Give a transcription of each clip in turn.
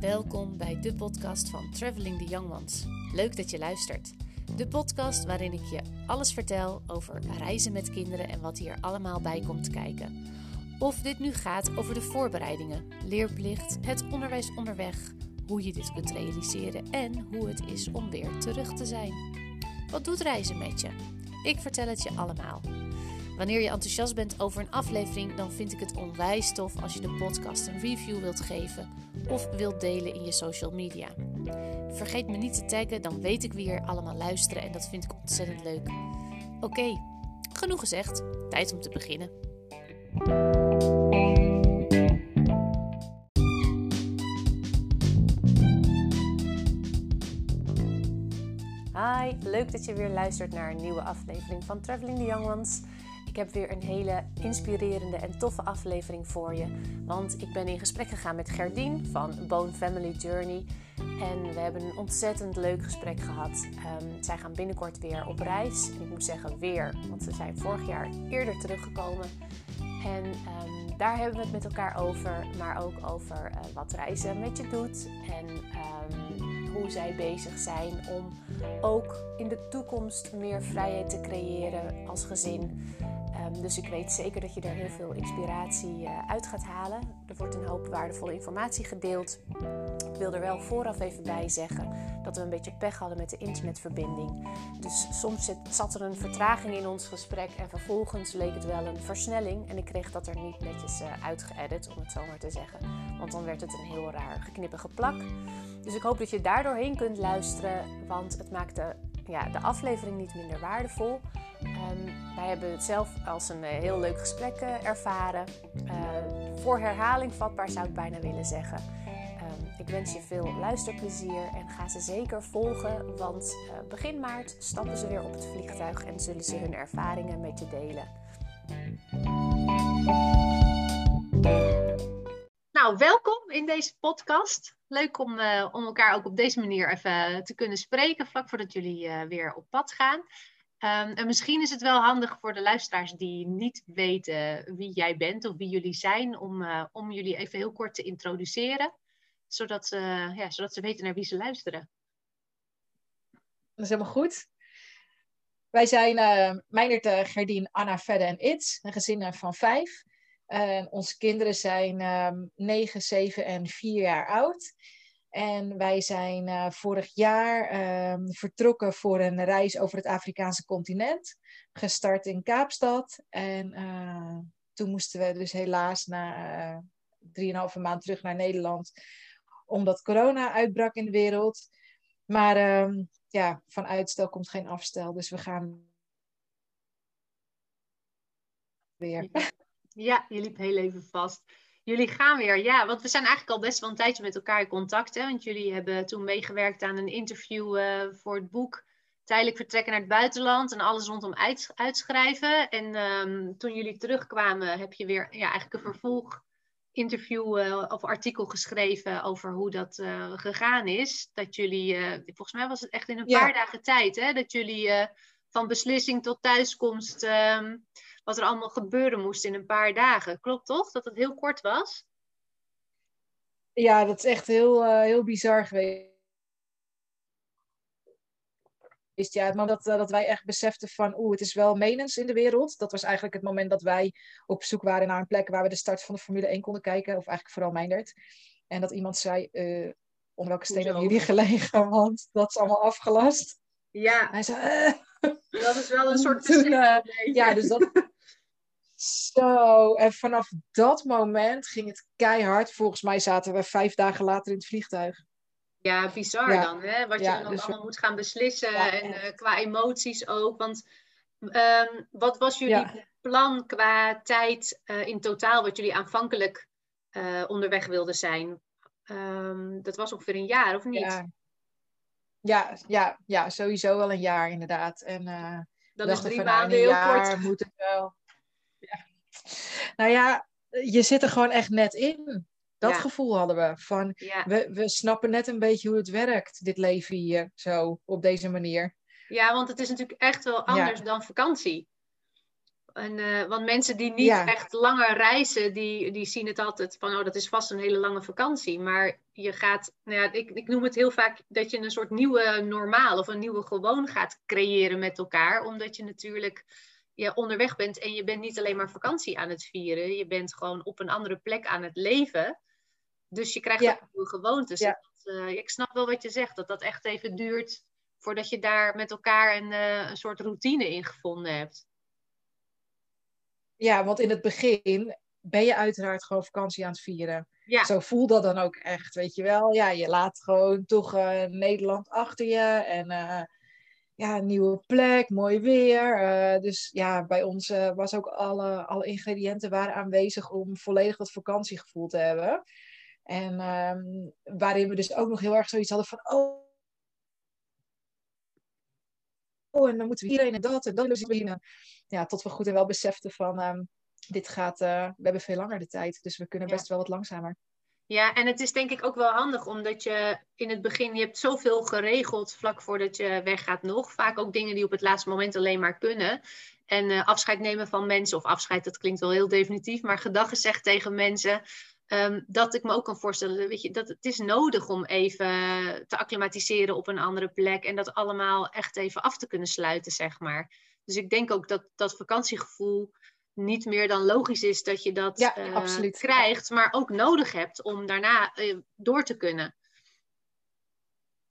Welkom bij de podcast van Traveling the Young Ones. Leuk dat je luistert. De podcast waarin ik je alles vertel over reizen met kinderen en wat hier allemaal bij komt kijken. Of dit nu gaat over de voorbereidingen, leerplicht, het onderwijs onderweg, hoe je dit kunt realiseren en hoe het is om weer terug te zijn. Wat doet reizen met je? Ik vertel het je allemaal. Wanneer je enthousiast bent over een aflevering, dan vind ik het onwijs tof als je de podcast een review wilt geven of wilt delen in je social media. Vergeet me niet te taggen, dan weet ik wie er allemaal luisteren en dat vind ik ontzettend leuk. Oké, genoeg gezegd, tijd om te beginnen. Hi, leuk dat je weer luistert naar een nieuwe aflevering van Traveling the Young Ones. Heb weer een hele inspirerende en toffe aflevering voor je. Want ik ben in gesprek gegaan met Gerdien van Bone Family Journey. En we hebben een ontzettend leuk gesprek gehad. Um, zij gaan binnenkort weer op reis. En ik moet zeggen weer, want ze zijn vorig jaar eerder teruggekomen. En um, daar hebben we het met elkaar over. Maar ook over uh, wat reizen met je doet. En um, hoe zij bezig zijn om ook in de toekomst meer vrijheid te creëren als gezin. Um, dus ik weet zeker dat je er heel veel inspiratie uh, uit gaat halen. Er wordt een hoop waardevolle informatie gedeeld. Ik wil er wel vooraf even bij zeggen dat we een beetje pech hadden met de internetverbinding. Dus soms zat er een vertraging in ons gesprek en vervolgens leek het wel een versnelling. En ik kreeg dat er niet netjes uh, uitgeëdit, om het zo maar te zeggen. Want dan werd het een heel raar geknippige plak. Dus ik hoop dat je daar doorheen kunt luisteren, want het maakt de, ja, de aflevering niet minder waardevol. Um, wij hebben het zelf als een uh, heel leuk gesprek uh, ervaren. Uh, voor herhaling vatbaar zou ik bijna willen zeggen. Um, ik wens je veel luisterplezier en ga ze zeker volgen, want begin maart stappen ze weer op het vliegtuig en zullen ze hun ervaringen met je delen. Nou, welkom in deze podcast. Leuk om, om elkaar ook op deze manier even te kunnen spreken, vlak voordat jullie weer op pad gaan. Um, en misschien is het wel handig voor de luisteraars die niet weten wie jij bent of wie jullie zijn, om, uh, om jullie even heel kort te introduceren, zodat, uh, ja, zodat ze weten naar wie ze luisteren. Dat is helemaal goed. Wij zijn uh, Meindert, uh, Gerdien, Anna, Fedde en Its, een gezin van vijf. Onze kinderen zijn um, 9, 7 en 4 jaar oud. En wij zijn uh, vorig jaar uh, vertrokken voor een reis over het Afrikaanse continent. Gestart in Kaapstad. En uh, toen moesten we dus helaas na drieënhalve maand terug naar Nederland. Omdat corona uitbrak in de wereld. Maar ehm, ja, van uitstel komt geen afstel. Dus we gaan weer. Ja, je liep heel even vast. Jullie gaan weer, ja, want we zijn eigenlijk al best wel een tijdje met elkaar in contact. Hè? Want jullie hebben toen meegewerkt aan een interview uh, voor het boek Tijdelijk vertrekken naar het buitenland en alles rondom uit, uitschrijven. En um, toen jullie terugkwamen, heb je weer ja, eigenlijk een vervolg interview uh, of artikel geschreven over hoe dat uh, gegaan is. Dat jullie, volgens mij was het echt in een ja. paar dagen tijd, hè, dat jullie van beslissing tot thuiskomst. Um, wat er allemaal gebeuren moest in een paar dagen. Klopt toch? Dat het heel kort was? Ja, dat is echt heel, uh, heel bizar geweest. Ja, het moment dat, uh, dat wij echt beseften van, oeh, het is wel menens in de wereld. Dat was eigenlijk het moment dat wij op zoek waren naar een plek waar we de start van de Formule 1 konden kijken. Of eigenlijk vooral Meindert. En dat iemand zei, uh, onder welke steen hebben jullie gelegen? Want dat is allemaal afgelast. Ja. Hij zei, dat is wel een soort Toen, Ja, dus dat, Zo, en vanaf dat moment ging het keihard. Volgens mij zaten we vijf dagen later in het vliegtuig. Ja, bizar ja. dan, hè? Wat je dan dus allemaal we... moet gaan beslissen ja, en uh, qua emoties ook. Want um, wat was jullie plan qua tijd uh, in totaal, wat jullie aanvankelijk uh, onderweg wilden zijn? Um, dat was ongeveer een jaar, of niet? Ja, ja, ja, sowieso wel een jaar inderdaad. En, dat is drie maanden heel kort. Moet het wel. Nou ja, je zit er gewoon echt net in. Dat ja. gevoel hadden we. Van, ja. we, we snappen net een beetje hoe het werkt, dit leven hier, zo, op deze manier. Ja, want het is natuurlijk echt wel anders dan vakantie. En, uh, want mensen die niet echt langer reizen, die, die zien het altijd van, oh, dat is vast een hele lange vakantie. Maar je gaat, nou ja, ik, ik noem het heel vaak dat je een soort nieuwe normaal of een nieuwe gewoon gaat creëren met elkaar. Omdat je natuurlijk ja, onderweg bent en je bent niet alleen maar vakantie aan het vieren. Je bent gewoon op een andere plek aan het leven. Dus je krijgt ook nieuwe gewoontes. Ja. Dat, uh, ik snap wel wat je zegt, dat dat echt even duurt voordat je daar met elkaar een, uh, een soort routine in gevonden hebt. Ja, want in het begin ben je uiteraard gewoon vakantie aan het vieren. Ja. Zo voel dat dan ook echt, weet je wel. Ja, je laat gewoon toch uh, Nederland achter je en ja, een nieuwe plek, mooi weer. Uh, dus ja, bij ons was ook alle, alle ingrediënten waren aanwezig om volledig dat vakantiegevoel te hebben. En um, waarin we dus ook nog heel erg zoiets hadden van, oh, oh en dan moeten we iedereen en dat en dat doen. Ja, tot we goed en wel beseften van, um, dit gaat, uh, we hebben veel langer de tijd, dus we kunnen best wel wat langzamer. Ja, en het is denk ik ook wel handig, omdat je in het begin, je hebt zoveel geregeld vlak voordat je weggaat nog. Vaak ook dingen die op het laatste moment alleen maar kunnen. En uh, afscheid nemen van mensen, of afscheid, dat klinkt wel heel definitief, maar gedag zeggen tegen mensen. Um, dat ik me ook kan voorstellen, weet je, dat het is nodig om even te acclimatiseren op een andere plek en dat allemaal echt even af te kunnen sluiten, zeg maar. Dus ik denk ook dat dat vakantiegevoel niet meer dan logisch is dat je dat ja, uh, krijgt, maar ook nodig hebt om daarna uh, door te kunnen.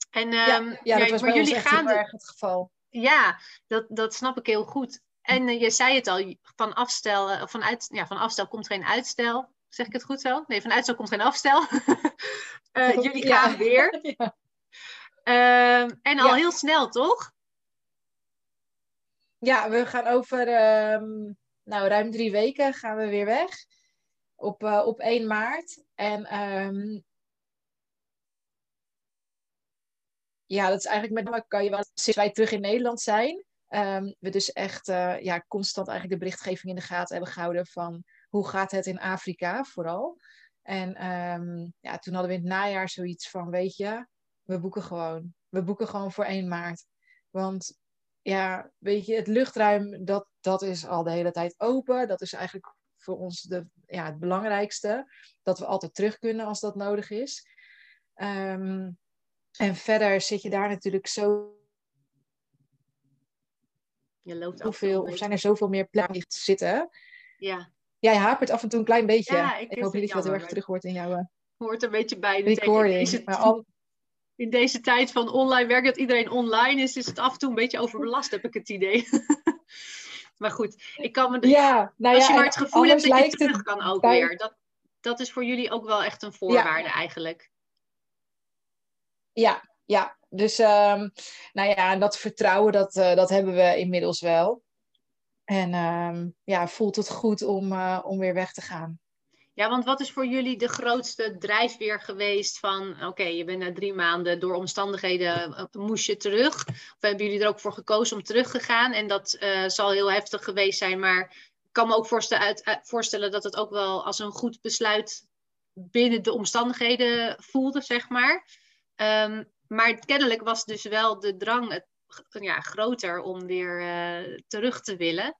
En, ja, um, ja, dat was bij jullie gaan erg het geval. Ja, dat, dat snap ik heel goed. En uh, je zei het al, van afstel, vanuit, ja, van afstel komt geen uitstel. Zeg ik het goed zo? Nee, van uitstel komt geen afstel. jullie gaan weer. Ehm, en al heel snel, toch? Ja, we gaan over um, nou, ruim drie weken gaan we weer weg. Op, uh, op 1 maart. En um, ja, dat is eigenlijk met kan je wel sinds wij terug in Nederland zijn. Um, we dus echt uh, ja, constant eigenlijk de berichtgeving in de gaten hebben gehouden van hoe gaat het in Afrika vooral. En um, ja, toen hadden we in het najaar zoiets van, weet je, we boeken gewoon. We boeken gewoon voor 1 maart. Want ja, weet je, het luchtruim, dat, dat is al de hele tijd open. Dat is eigenlijk voor ons de, ja, het belangrijkste. Dat we altijd terug kunnen als dat nodig is. Um, en verder zit je daar natuurlijk zo. Je loopt zoveel, of zijn er zoveel meer plekken te zitten? Ja. Jij hapert af en toe een klein beetje. Ja, ik, ik hoop niet dat het heel erg terug hoort in jouw. Hoort een beetje bij de recording. Maar al, in deze tijd van online werk, dat iedereen online is, is het af en toe een beetje overbelast, heb ik het idee. maar goed, ik kan me. Ja, nou als je maar het gevoel hebt dat je terug het kan ook weer. Dat, dat is voor jullie ook wel echt een voorwaarde eigenlijk. Ja, ja. Dus um, nou ja, dat vertrouwen, dat, uh, dat hebben we inmiddels wel. En um, ja, voelt het goed om, uh, om weer weg te gaan. Ja, want wat is voor jullie de grootste drijfveer geweest van, oké, je bent na drie maanden door omstandigheden, uh, moest je terug? Of hebben jullie er ook voor gekozen om terug te gaan? En dat uh, zal heel heftig geweest zijn, maar ik kan me ook voorstellen, dat het ook wel als een goed besluit binnen de omstandigheden voelde, zeg maar. Um, maar kennelijk was dus wel de drang ja, groter om weer uh, terug te willen.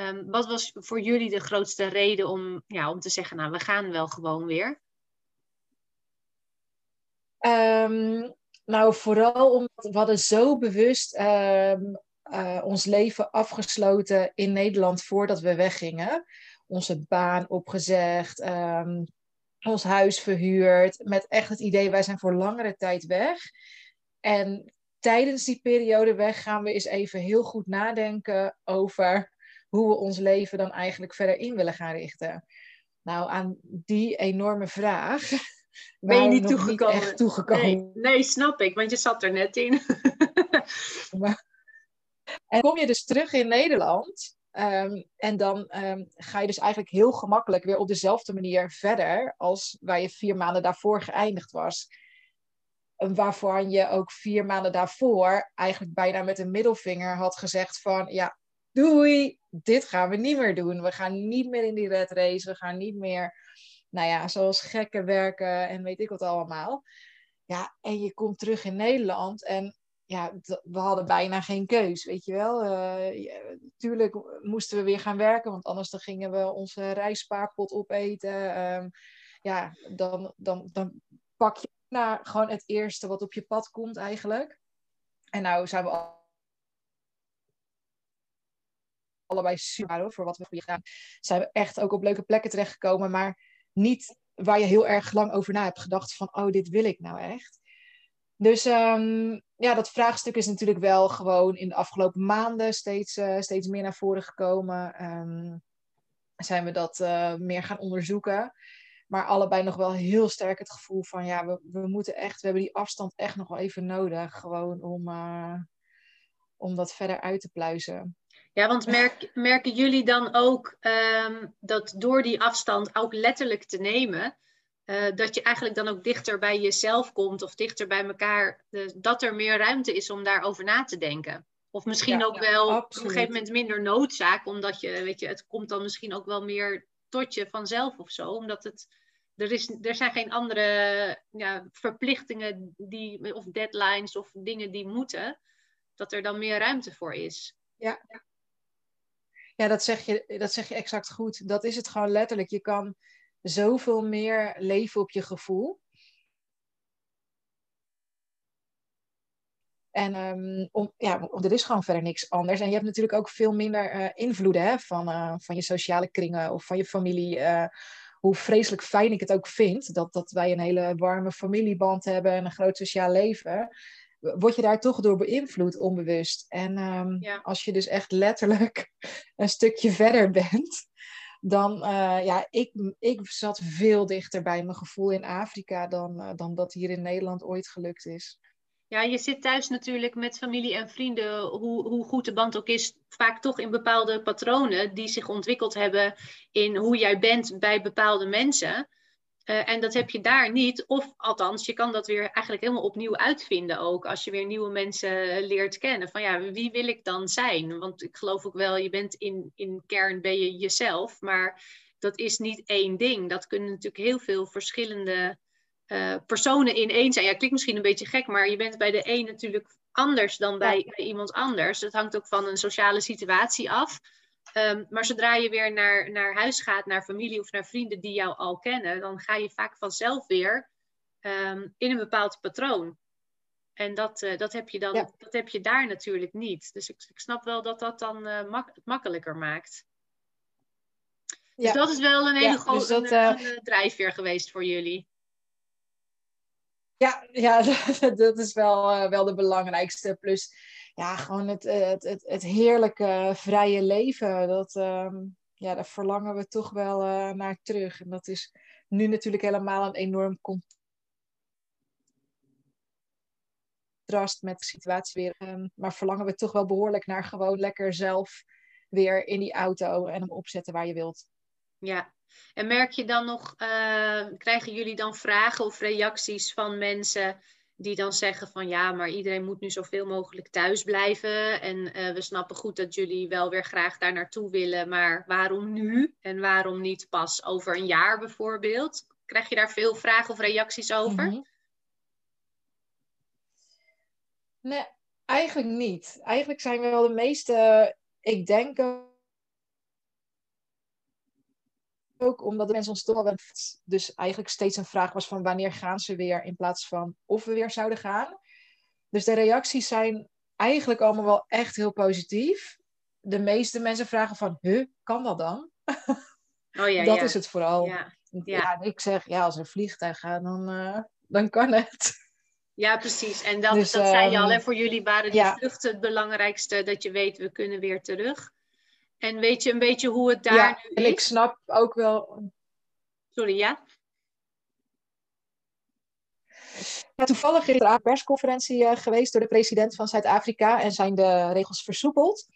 Um, wat was voor jullie de grootste reden om, ja, om te zeggen, nou, we gaan wel gewoon weer? Um, nou, vooral omdat we hadden zo bewust um, uh, ons leven afgesloten in Nederland voordat we weggingen. Onze baan opgezegd, ons huis verhuurd, met echt het idee, wij zijn voor langere tijd weg. En tijdens die periode weg gaan we eens even heel goed nadenken over hoe we ons leven dan eigenlijk verder in willen gaan richten. Nou, aan die enorme vraag ben je niet toegekomen. Niet echt toegekomen. Nee, nee, snap ik, want je zat er net in. en kom je dus terug in Nederland. Um, en dan um, ga je dus eigenlijk heel gemakkelijk weer op dezelfde manier verder als waar je vier maanden daarvoor geëindigd was. Waarvan je ook vier maanden daarvoor eigenlijk bijna met een middelvinger had gezegd van ja, doei, dit gaan we niet meer doen. We gaan niet meer in die red race. We gaan niet meer, nou ja, zoals gekken werken en weet ik wat allemaal. Ja, en je komt terug in Nederland en ja, we hadden bijna geen keus, weet je wel. Natuurlijk moesten we weer gaan werken, want anders dan gingen we onze rijspaarpot opeten. Um, ja, dan, dan, dan pak je naar gewoon het eerste wat op je pad komt eigenlijk. En nou zijn we allebei super voor wat we hebben gedaan. Zijn we echt ook op leuke plekken terechtgekomen, maar niet waar je heel erg lang over na hebt gedacht van, oh, dit wil ik nou echt. Dus um, ja, dat vraagstuk is natuurlijk wel gewoon in de afgelopen maanden steeds, uh, steeds meer naar voren gekomen. Um, zijn we dat uh, meer gaan onderzoeken. Maar allebei nog wel heel sterk het gevoel van ja, we, we moeten echt, we hebben die afstand echt nog wel even nodig. Gewoon om, uh, om dat verder uit te pluizen. Ja, want merk, merken jullie dan ook um, dat door die afstand ook letterlijk te nemen, uh, dat je eigenlijk dan ook dichter bij jezelf komt of dichter bij elkaar, uh, dat er meer ruimte is om daarover na te denken? Of misschien ja, ook wel ja, op een gegeven moment minder noodzaak, omdat je, weet je, het komt dan misschien ook wel meer tot je vanzelf of zo. Omdat het, er, is, er zijn geen andere ja, verplichtingen die, of deadlines of dingen die moeten. Dat er dan meer ruimte voor is. Ja, ja dat, zeg je, dat zeg je exact goed. Dat is het gewoon letterlijk. Je kan zoveel meer leven op je gevoel. En um, om, ja, er is gewoon verder niks anders. En je hebt natuurlijk ook veel minder uh, invloeden hè, van, uh, van je sociale kringen of van je familie. Uh, hoe vreselijk fijn ik het ook vind dat, dat wij een hele warme familieband hebben en een groot sociaal leven. Word je daar toch door beïnvloed, onbewust. En um, ja. als je dus echt letterlijk een stukje verder bent, dan, ja, ik, ik zat veel dichter bij mijn gevoel in Afrika dan, dan dat hier in Nederland ooit gelukt is. Ja, je zit thuis natuurlijk met familie en vrienden, hoe, hoe goed de band ook is, vaak toch in bepaalde patronen die zich ontwikkeld hebben in hoe jij bent bij bepaalde mensen. Uh, en dat heb je daar niet. Of althans, je kan dat weer eigenlijk helemaal opnieuw uitvinden ook. Als je weer nieuwe mensen leert kennen. Van ja, wie wil ik dan zijn? Want ik geloof ook wel, je bent in, in kern ben je jezelf. Maar dat is niet één ding. Dat kunnen natuurlijk heel veel verschillende uh, personen in één zijn. Ja, klinkt misschien een beetje gek, maar je bent bij de een natuurlijk anders dan bij, ja. bij iemand anders. Het hangt ook van een sociale situatie af. Um, maar zodra je weer naar, naar huis gaat, naar familie of naar vrienden die jou al kennen, dan ga je vaak vanzelf weer um, in een bepaald patroon. En dat, uh, dat, heb je dan, ja. dat heb je daar natuurlijk niet. Dus ik, ik snap wel dat dat dan uh, mak makkelijker maakt. Dus ja. dat is wel een hele ja, grote dus uh... drijfveer geweest voor jullie. Ja, ja dat is wel, uh, wel de belangrijkste. Plus, ja, gewoon het, het, het, het heerlijke vrije leven. Dat, um, ja, daar verlangen we toch wel uh, naar terug. En dat is nu natuurlijk helemaal een enorm contrast met de situatie weer. Um, maar verlangen we toch wel behoorlijk naar gewoon lekker zelf weer in die auto en hem opzetten waar je wilt. Ja, en merk je dan nog, uh, krijgen jullie dan vragen of reacties van mensen die dan zeggen van ja, maar iedereen moet nu zoveel mogelijk thuis blijven. En uh, we snappen goed dat jullie wel weer graag daar naartoe willen, maar waarom nu en waarom niet pas over een jaar bijvoorbeeld? Krijg je daar veel vragen of reacties over? -hmm. Nee, eigenlijk niet. Eigenlijk zijn we wel de meeste, ik denk ook omdat de mensen ons toch al dus eigenlijk steeds een vraag was van wanneer gaan ze weer in plaats van of we weer zouden gaan. Dus de reacties zijn eigenlijk allemaal wel echt heel positief. De meeste mensen vragen van, huh, kan dat dan? Oh, ja, dat ja. is het vooral. Ja. ja. ik zeg, ja, als er vliegtuig gaat, dan, uh, dan kan het. Ja, precies. En dat, dus, dat um, zei je al, hè? voor jullie waren die vluchten het belangrijkste, dat je weet, we kunnen weer terug. En weet je een beetje hoe het daar ja, nu is? En ik snap ook wel. Sorry, ja? ja toevallig is er een persconferentie uh, geweest door de president van Zuid-Afrika en zijn de regels versoepeld.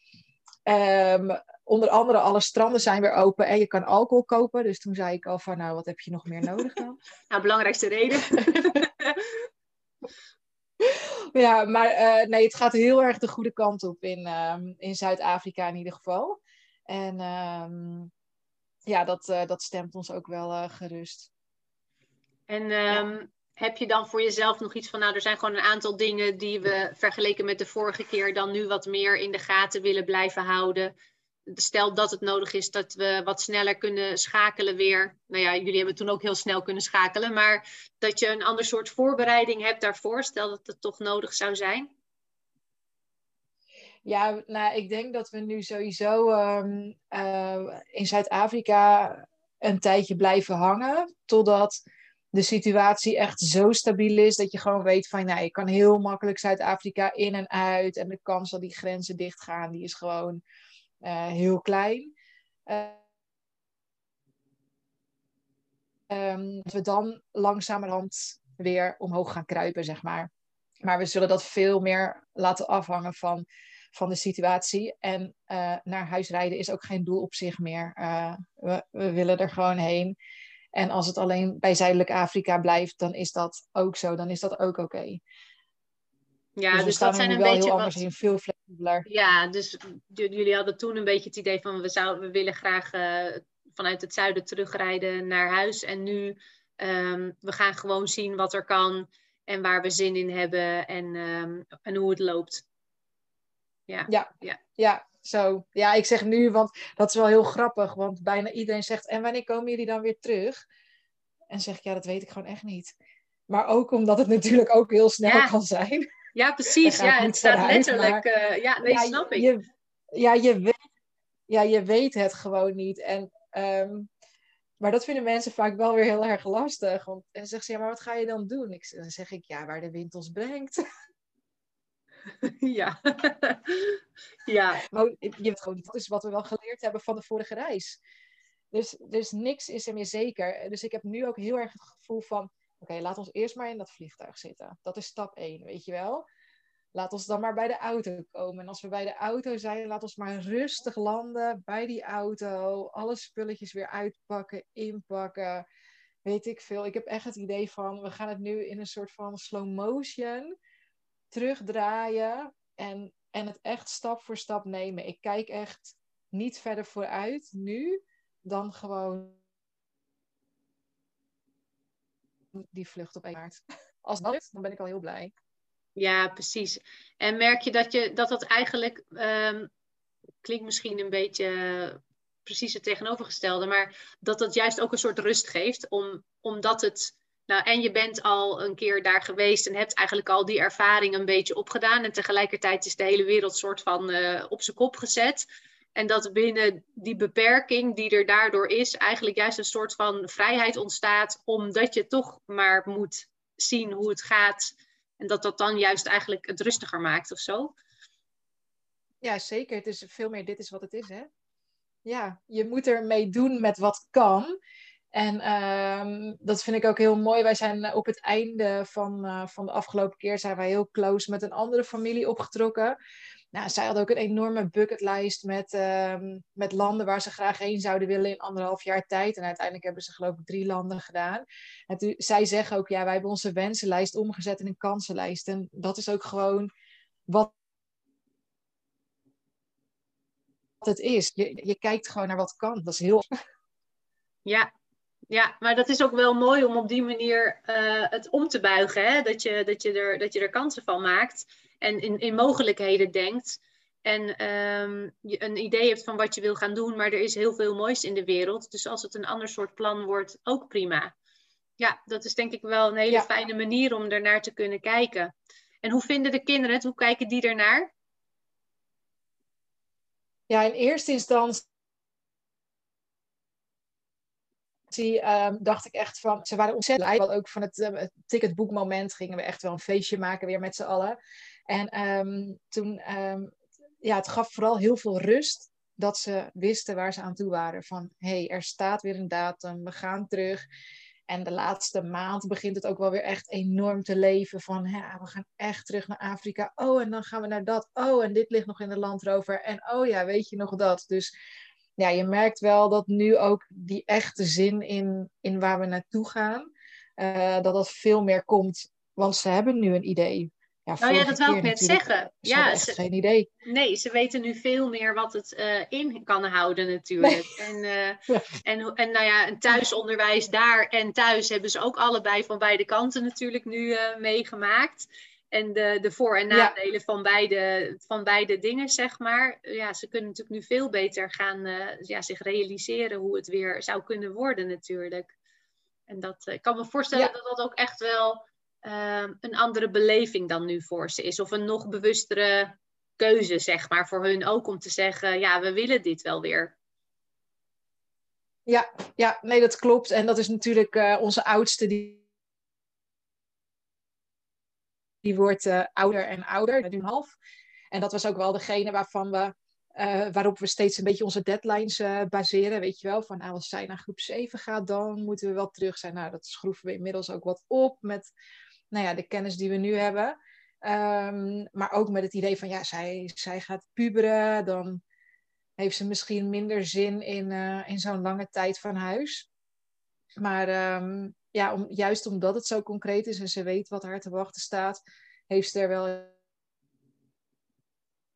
Um, onder andere alle stranden zijn weer open en je kan alcohol kopen. Dus toen zei ik al van, nou, wat heb je nog meer nodig dan? nou, belangrijkste reden. ja, maar uh, nee, het gaat heel erg de goede kant op in, um, in Zuid-Afrika in ieder geval. En um, ja, dat, uh, dat stemt ons ook wel uh, gerust. En um, ja. heb je dan voor jezelf nog iets van, nou, er zijn gewoon een aantal dingen die we vergeleken met de vorige keer dan nu wat meer in de gaten willen blijven houden? Stel dat het nodig is dat we wat sneller kunnen schakelen weer. Nou ja, jullie hebben toen ook heel snel kunnen schakelen, maar dat je een ander soort voorbereiding hebt daarvoor, stel dat het toch nodig zou zijn? Ja, nou, ik denk dat we nu sowieso ehm, eh, in Zuid-Afrika een tijdje blijven hangen. Totdat de situatie echt zo stabiel is dat je gewoon weet van, nou, je kan heel makkelijk Zuid-Afrika in en uit. En de kans dat die grenzen dichtgaan, die is gewoon uh, heel klein. Um, dat we dan langzamerhand weer omhoog gaan kruipen, zeg maar. Maar we zullen dat veel meer laten afhangen van van de situatie. En uh, naar huis rijden is ook geen doel op zich meer. Uh, we, we, willen er gewoon heen. En als het alleen bij Zuidelijk Afrika blijft, dan is dat ook zo. Dan is dat ook oké. Okay. Ja, dus, dus dat zijn een wel beetje heel anders wat... in, veel flexibeler. Ja, dus jullie hadden toen een beetje het idee van we, zouden, we willen graag uh, vanuit het zuiden terugrijden naar huis. En nu um, we gaan gewoon zien wat er kan en waar we zin in hebben en, um, en hoe het loopt. Ja. Ja. ja. ja, zo. Ja, ik zeg nu, want dat is wel heel grappig. Want bijna iedereen zegt, en wanneer komen jullie dan weer terug? En zeg ik, ja, dat weet ik gewoon echt niet. Maar ook omdat het natuurlijk ook heel snel kan zijn. Ja, precies. Ja, het staat letterlijk. uh, ja, nee, ja, snap ik. Je, ja, je weet, ja, je weet het gewoon niet. En, um, maar dat vinden mensen vaak wel weer heel erg lastig. Want, en dan zeggen ze, ja, maar wat ga je dan doen? Ik, dan zeg ik, ja, waar de wind ons brengt. ja. ja. Je weet gewoon dat is wat we wel geleerd hebben van de vorige reis. Dus, dus niks is er meer zeker. Dus ik heb nu ook heel erg het gevoel van, oké, laat ons eerst maar in dat vliegtuig zitten. Dat is stap 1, weet je wel. Laat ons dan maar bij de auto komen. En als we bij de auto zijn, laat ons maar rustig landen bij die auto. Alle spulletjes weer uitpakken, inpakken. Weet ik veel. Ik heb echt het idee van, we gaan het nu in een soort van slow motion terugdraaien en, en het echt stap voor stap nemen. Ik kijk echt niet verder vooruit nu dan gewoon die vlucht op maart. Als dat is, dan ben ik al heel blij. Ja, precies. En merk je dat je, dat, dat eigenlijk um, klinkt misschien een beetje precies het tegenovergestelde, maar dat dat juist ook een soort rust geeft, om, omdat het nou, en je bent al een keer daar geweest en hebt eigenlijk al die ervaring een beetje opgedaan. En tegelijkertijd is de hele wereld soort van uh, op zijn kop gezet. En dat binnen die beperking die er daardoor is, eigenlijk juist een soort van vrijheid ontstaat, omdat je toch maar moet zien hoe het gaat. En dat dat dan juist eigenlijk het rustiger maakt of zo. Ja, zeker. Het is veel meer dit is wat het is, hè? Ja, je moet ermee doen met wat kan. En um, dat vind ik ook heel mooi. Wij zijn op het einde van, uh, van de afgelopen keer zijn wij heel close met een andere familie opgetrokken. Nou, zij hadden ook een enorme bucketlijst met, um, met landen waar ze graag heen zouden willen in anderhalf jaar tijd. En uiteindelijk hebben ze geloof ik drie landen gedaan. En zij zeggen ook, ja, wij hebben onze wensenlijst omgezet in een kansenlijst. En dat is ook gewoon wat het is. Je, je kijkt gewoon naar wat kan. Dat is heel... Ja, ja, maar dat is ook wel mooi om op die manier uh, het om te buigen. Hè? Dat, je, dat, je er, dat je er kansen van maakt en in, in mogelijkheden denkt. En um, je een idee hebt van wat je wil gaan doen, maar er is heel veel moois in de wereld. Dus als het een ander soort plan wordt, ook prima. Ja, dat is denk ik wel een hele fijne manier om ernaar te kunnen kijken. En hoe vinden de kinderen het? Hoe kijken die ernaar? Ja, in eerste instantie um, dacht ik echt van, ze waren ontzettend blij. Ook van het, uh, ticketboekmoment gingen we echt wel een feestje maken weer met z'n allen. En um, toen, ja, het gaf vooral heel veel rust dat ze wisten waar ze aan toe waren. Van, hey, er staat weer een datum, we gaan terug. En de laatste maand begint het ook wel weer echt enorm te leven. Van ja, we gaan echt terug naar Afrika. Oh, en dan gaan we naar dat. Oh, en dit ligt nog in de landrover. En oh ja, weet je nog dat. Dus ja, je merkt wel dat nu ook die echte zin in, in waar we naartoe gaan, uh, dat dat veel meer komt. Want ze hebben nu een idee. Ja, nou ja, dat wil ik net zeggen. Ja, ze, geen idee. Nee, ze weten nu veel meer wat het uh, in kan houden natuurlijk. En, uh, en, en nou ja, een thuisonderwijs daar en thuis hebben ze ook allebei van beide kanten natuurlijk nu meegemaakt. En de, de voor- en nadelen van, beide, van beide dingen, zeg maar. Ja, ze kunnen natuurlijk nu veel beter gaan ja, zich realiseren hoe het weer zou kunnen worden natuurlijk. En dat, ik kan me voorstellen dat dat ook echt wel Ehm, een andere beleving dan nu voor ze is. Of een nog bewustere keuze, zeg maar, voor hun ook om te zeggen, ja, we willen dit wel weer. Ja, ja nee, dat klopt. En dat is natuurlijk uh, onze oudste, die, die wordt uh, ouder en ouder, nu half. En dat was ook wel degene waarvan we, uh, waarop we steeds een beetje onze deadlines baseren. Weet je wel, van nou, als zij naar groep 7 gaat, dan moeten we wel terug zijn. Nou, dat schroeven we inmiddels ook wat op met nou ja, de kennis die we nu hebben. Ehm, maar ook met het idee van, ja, zij, zij gaat puberen, dan heeft ze misschien minder zin in, in zo'n lange tijd van huis. Maar um, ja, om, juist omdat het zo concreet is en ze weet wat haar te wachten staat, heeft ze er wel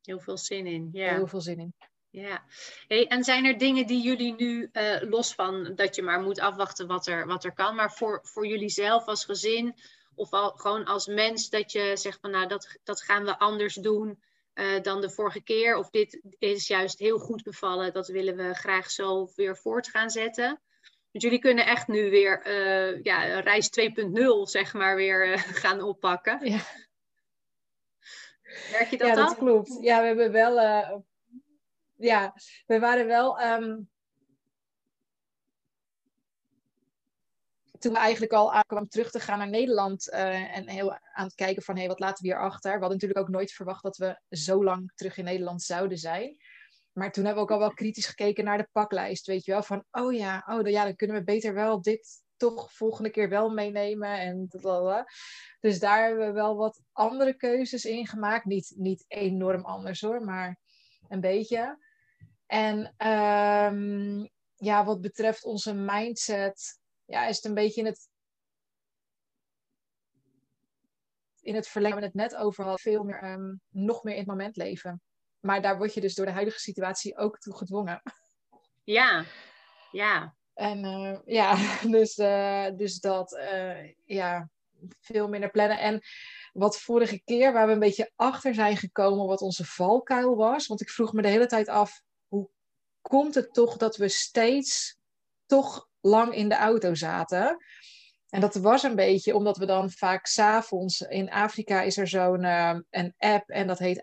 heel veel zin in. Ja. Heel veel zin in. Ja, hey, en zijn er dingen die jullie nu, uh, los van dat je maar moet afwachten wat er, wat er kan, maar voor, voor jullie zelf als gezin, of al, gewoon als mens dat je zegt van nou dat, dat gaan we anders doen uh, dan de vorige keer. Of dit is juist heel goed bevallen. Dat willen we graag zo weer voort gaan zetten. Dus jullie kunnen echt nu weer uh, ja, reis 2.0 zeg maar weer uh, gaan oppakken. Ja. Merk je dat Ja, dat dan? klopt. Ja, we hebben wel... ja, we waren wel... Um, toen we eigenlijk al aankwamen terug te gaan naar Nederland en heel aan het kijken van hé, hey, wat laten we hier achter? We hadden natuurlijk ook nooit verwacht dat we zo lang terug in Nederland zouden zijn. Maar toen hebben we ook al wel kritisch gekeken naar de paklijst, weet je wel, van oh ja, oh, dan, ja, dan kunnen we beter wel dit toch volgende keer wel meenemen en Dus daar hebben we wel wat andere keuzes in gemaakt. Niet, niet enorm anders hoor, maar een beetje. En um, ja, wat betreft onze mindset, ja, is het een beetje in het, in het verlengen, we het net over hadden, veel meer, um, nog meer in het moment leven. Maar daar word je dus door de huidige situatie ook toe gedwongen. Ja, ja. En uh, ja, dus, uh, dus dat, uh, ja, veel minder plannen. En wat vorige keer, waar we een beetje achter zijn gekomen, wat onze valkuil was. Want ik vroeg me de hele tijd af, hoe komt het toch dat we steeds toch lang in de auto zaten. En dat was een beetje omdat we dan vaak s'avonds in Afrika is er zo'n een app en dat heet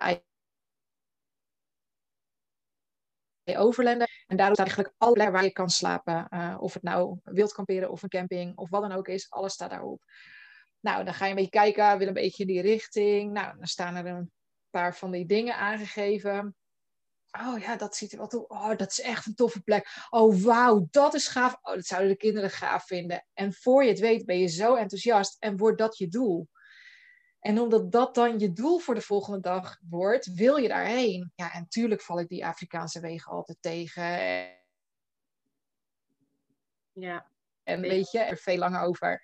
Overlander. En daardoor staat eigenlijk alle plekken waar je kan slapen. Uh, of het nou wild kamperen of een camping of wat dan ook is, alles staat daarop. Nou, dan ga je een beetje kijken, wil een beetje in die richting. Nou, dan staan er een paar van die dingen aangegeven. Oh ja, dat ziet er wel toe. Oh, dat is echt een toffe plek. Oh, wauw, dat is gaaf. Oh, dat zouden de kinderen gaaf vinden. En voor je het weet ben je zo enthousiast en wordt dat je doel. En omdat dat dan je doel voor de volgende dag wordt, wil je daarheen. Ja, en tuurlijk val ik die Afrikaanse wegen altijd tegen. Ja. En weet je, er veel langer over.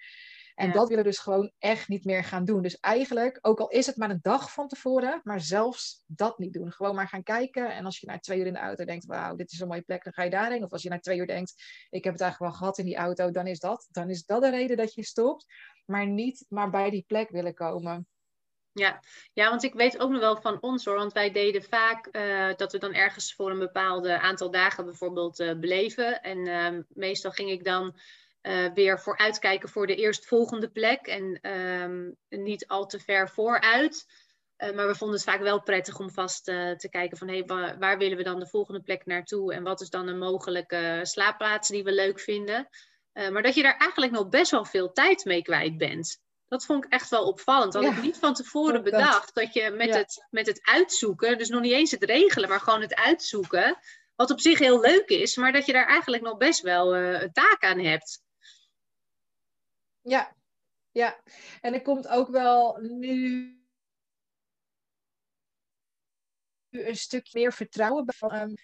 En ja. dat willen we dus gewoon echt niet meer gaan doen. Dus eigenlijk, ook al is het maar een dag van tevoren, maar zelfs dat niet doen. Gewoon maar gaan kijken. En als je na twee uur in de auto denkt, wauw, dit is een mooie plek, dan ga je daarheen. Of als je na twee uur denkt, ik heb het eigenlijk wel gehad in die auto, dan is dat, dan is dat de reden dat je stopt. Maar niet maar bij die plek willen komen. Ja. ja, want ik weet ook nog wel van ons hoor, want wij deden vaak uh, dat we dan ergens voor een bepaald aantal dagen bijvoorbeeld uh, beleven. En uh, meestal ging ik dan uh, weer vooruitkijken voor de eerstvolgende plek en um, niet al te ver vooruit. Uh, maar we vonden het vaak wel prettig om vast uh, te kijken van hey, waar, waar, willen we dan de volgende plek naartoe en wat is dan een mogelijke slaapplaats die we leuk vinden. maar dat je daar eigenlijk nog best wel veel tijd mee kwijt bent. Dat vond ik echt wel opvallend. Dat ja. ik niet van tevoren bedacht dat je met, ja. het, met het uitzoeken, dus nog niet eens het regelen, maar gewoon het uitzoeken, wat op zich heel leuk is, maar dat je daar eigenlijk nog best wel een taak aan hebt. Ja, ja. En er komt ook wel nu een stukje meer vertrouwen bij. Um,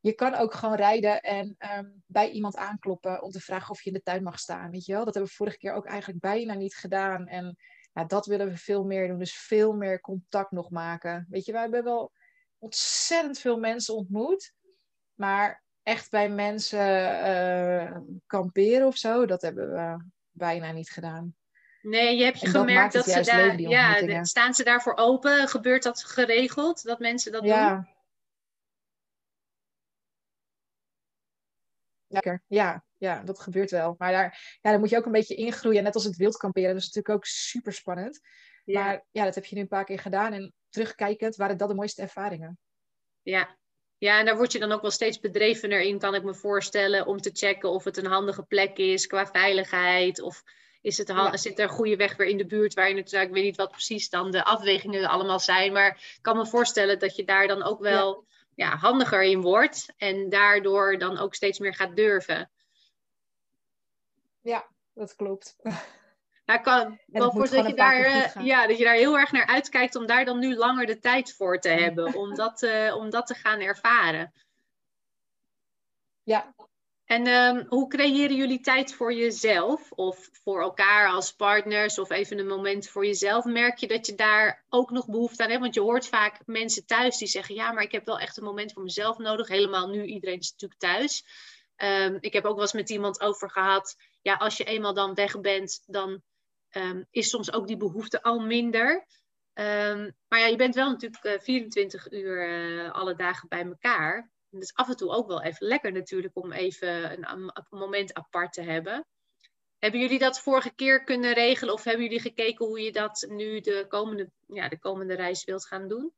je kan ook gewoon rijden en um, bij iemand aankloppen om te vragen of je in de tuin mag staan. Weet je wel? Dat hebben we vorige keer ook eigenlijk bijna niet gedaan. En dat willen we veel meer doen. Dus veel meer contact nog maken. Weet je, wij hebben wel ontzettend veel mensen ontmoet. Maar echt bij mensen uh, kamperen of zo, dat hebben we bijna niet gedaan. Nee, je hebt je gemerkt dat, ze daar. ja, staan ze daarvoor open? Gebeurt dat geregeld? Dat mensen dat ja. doen? Lekker, ja, ja, dat gebeurt wel. Maar daar, ja, daar moet je ook een beetje ingroeien. Net als het wildkamperen, dat is natuurlijk ook super spannend. Maar ja, dat heb je nu een paar keer gedaan. En terugkijkend waren dat de mooiste ervaringen. Ja. Ja, en daar word je dan ook wel steeds bedrevener in, kan ik me voorstellen, om te checken of het een handige plek is qua veiligheid. Of is het, zit er een goede weg weer in de buurt waar je natuurlijk, ik weet niet wat precies dan de afwegingen allemaal zijn. Maar ik kan me voorstellen dat je daar dan ook wel ja. handiger in wordt. En daardoor dan ook steeds meer gaat durven. Ja, dat klopt. Nou, kan wel voor dat je, daar, eh, ja, dat je daar heel erg naar uitkijkt om daar dan nu langer de tijd voor te hebben. om, dat, uh, om dat te gaan ervaren. Ja, en um, hoe creëren jullie tijd voor jezelf of voor elkaar als partners of even een moment voor jezelf? Merk je dat je daar ook nog behoefte aan hebt? Want je hoort vaak mensen thuis die zeggen: Ja, maar ik heb wel echt een moment voor mezelf nodig. Helemaal nu, iedereen is natuurlijk thuis. Um, ik heb ook wel eens met iemand over gehad: Ja, als je eenmaal dan weg bent, dan um, is soms ook die behoefte al minder. maar ja, je bent wel natuurlijk uh, 24 uur uh, alle dagen bij elkaar. Het is af en toe ook wel even lekker natuurlijk om even een, een, moment apart te hebben. Hebben jullie dat vorige keer kunnen regelen of hebben jullie gekeken hoe je dat nu de komende, ja, de komende reis wilt gaan doen?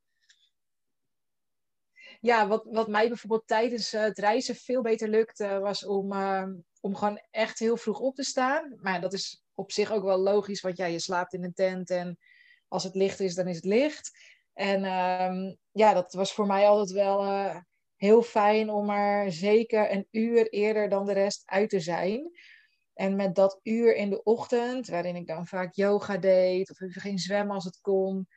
Ja, wat, wat mij bijvoorbeeld tijdens het reizen veel beter lukte, was om, uh, om gewoon echt heel vroeg op te staan. Maar dat is op zich ook wel logisch, want ja, je slaapt in een tent en als het licht is, dan is het licht. En um, ja, dat was voor mij altijd wel uh, heel fijn om er zeker een uur eerder dan de rest uit te zijn. En met dat uur in de ochtend, waarin ik dan vaak yoga deed of even ging zwemmen als het kon.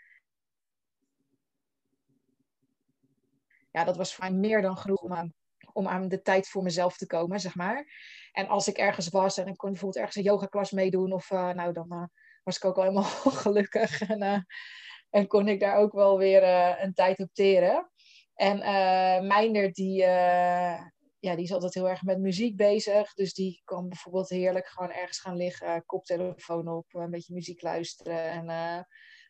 Ja, dat was mij meer dan genoeg om aan, om aan de tijd voor mezelf te komen, zeg maar. En als ik ergens was en ik kon bijvoorbeeld ergens een yogaklas meedoen, of uh, nou, dan uh, was ik ook al helemaal gelukkig. En, uh, en kon ik daar ook wel weer een tijd op teren. En Meindert, die, ja, die is altijd heel erg met muziek bezig. Dus die kan bijvoorbeeld heerlijk gewoon ergens gaan liggen, koptelefoon op, een beetje muziek luisteren. En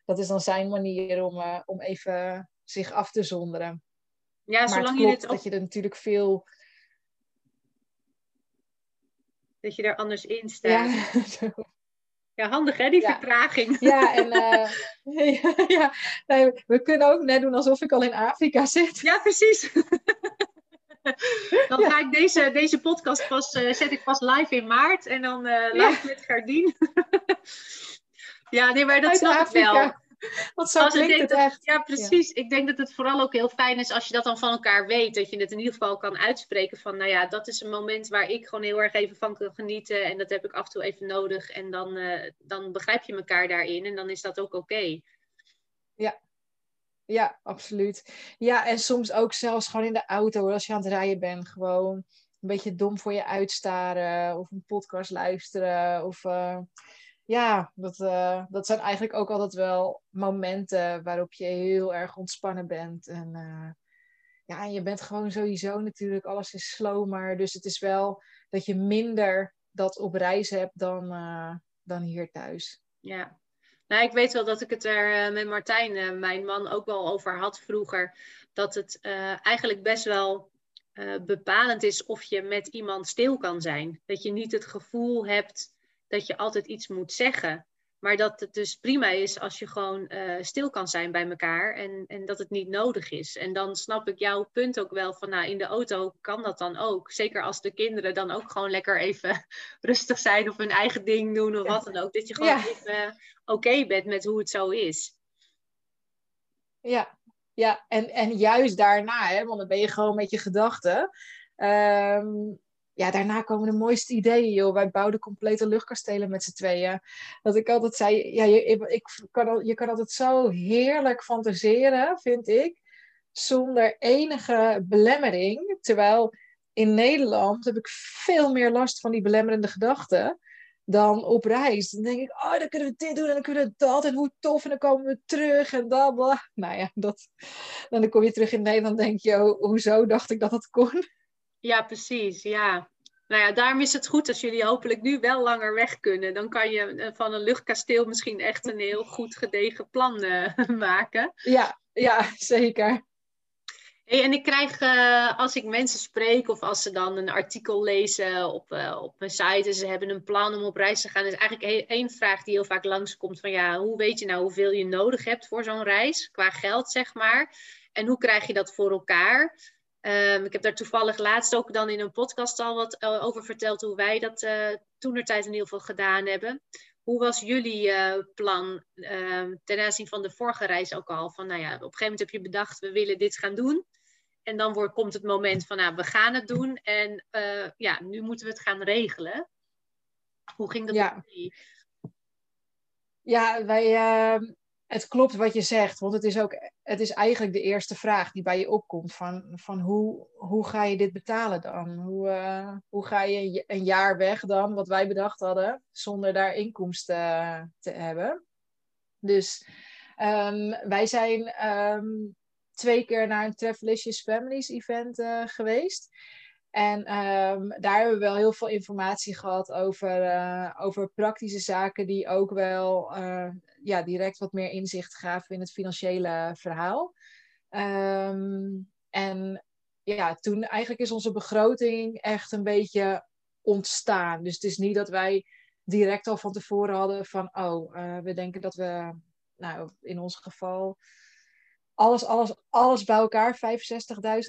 dat is dan zijn manier om, om even zich af te zonderen. Ja, maar zolang je het ook... dat je er natuurlijk veel... Dat je er anders in staat. Ja, Ja, handig hè, die vertraging. Ja, en uh, ja, nee, we kunnen ook net doen alsof ik al in Afrika zit. Ja, precies. dan ga ik deze, deze podcast pas, uh, zet ik pas live in maart en dan uh, live met Gardien. ja, nee, maar dat Uit snap Afrika. ik wel. Want zo klinkt het echt. Ja, precies. Ik denk dat het vooral ook heel fijn is als je dat dan van elkaar weet. Dat je het in ieder geval kan uitspreken van, nou ja, dat is een moment waar ik gewoon heel erg even van kan genieten. En dat heb ik af en toe even nodig. En dan, uh, dan begrijp je elkaar daarin en dan is dat ook oké. Ja. Ja, absoluut. Ja, en soms ook zelfs gewoon in de auto, als je aan het rijden bent, gewoon een beetje dom voor je uitstaren of een podcast luisteren of... Uh ja, dat, uh, dat zijn eigenlijk ook altijd wel momenten waarop je heel erg ontspannen bent. En uh, ja, je bent gewoon sowieso natuurlijk, alles is slomer. Dus het is wel dat je minder dat op reis hebt dan, uh, dan hier thuis. Ja, nou, ik weet wel dat ik het er met Martijn, mijn man, ook wel over had vroeger. Dat het eigenlijk best wel bepalend is of je met iemand stil kan zijn. Dat je niet het gevoel hebt dat je altijd iets moet zeggen. Maar dat het dus prima is als je gewoon uh, stil kan zijn bij elkaar en, en dat het niet nodig is. En dan snap ik jouw punt ook wel van, nou, in de auto kan dat dan ook. Zeker als de kinderen dan ook gewoon lekker even rustig zijn of hun eigen ding doen of wat dan ook. Dat je gewoon even oké bent met hoe het zo is. Ja, ja. En, en juist daarna, hè, want dan ben je gewoon met je gedachten. Um, ja, daarna komen de mooiste ideeën, joh. Wij bouwden complete luchtkastelen met z'n tweeën. Dat ik altijd zei, ja, je, ik kan, je kan altijd zo heerlijk fantaseren, vind ik, zonder enige belemmering. Terwijl in Nederland heb ik veel meer last van die belemmerende gedachten. dan op reis. Dan denk ik, oh, dan kunnen we dit doen en dan kunnen we dat. En hoe tof. En dan komen we terug en dat. Nou ja, dat. En dan kom je terug in Nederland denk je, oh, hoezo dacht ik dat het kon? Ja, precies. Ja. Nou ja, daarom is het goed als jullie hopelijk nu wel langer weg kunnen. Dan kan je eh, van een luchtkasteel misschien echt een heel goed gedegen plan uh, maken. Ja, ja, zeker. Hey, en ik krijg, uh, als ik mensen spreek of als ze dan een artikel lezen op, uh, op mijn site en ze hebben een plan om op reis te gaan, is eigenlijk één vraag die heel vaak langskomt van ja, hoe weet je nou hoeveel je nodig hebt voor zo'n reis, qua geld zeg maar, en hoe krijg je dat voor elkaar? Um, ik heb daar toevallig laatst ook dan in een podcast al wat uh, over verteld hoe wij dat uh, toenertijd in ieder geval gedaan hebben. Hoe was jullie uh, plan ehm, ten aanzien van de vorige reis ook al? Van nou ja, op een gegeven moment heb je bedacht, we willen dit gaan doen. En dan wordt, komt het moment van, nou, we gaan het doen. En ja, nu moeten we het gaan regelen. Hoe ging dat? Ja, ja wij, ehm, het klopt wat je zegt, want het is ook, het is eigenlijk de eerste vraag die bij je opkomt van, van hoe, hoe ga je dit betalen dan? Hoe, uh, hoe ga je een jaar weg dan, wat wij bedacht hadden, zonder daar inkomsten te hebben? Dus um, wij zijn um, twee keer naar een Travelicious Families event uh, geweest. En um, daar hebben we wel heel veel informatie gehad over, uh, over praktische zaken die ook wel uh, ja, direct wat meer inzicht gaven in het financiële verhaal. Um, en ja, toen eigenlijk is onze begroting echt een beetje ontstaan. Dus het is niet dat wij direct al van tevoren hadden van, oh, we denken dat we, nou, in ons geval, alles, alles, alles bij elkaar,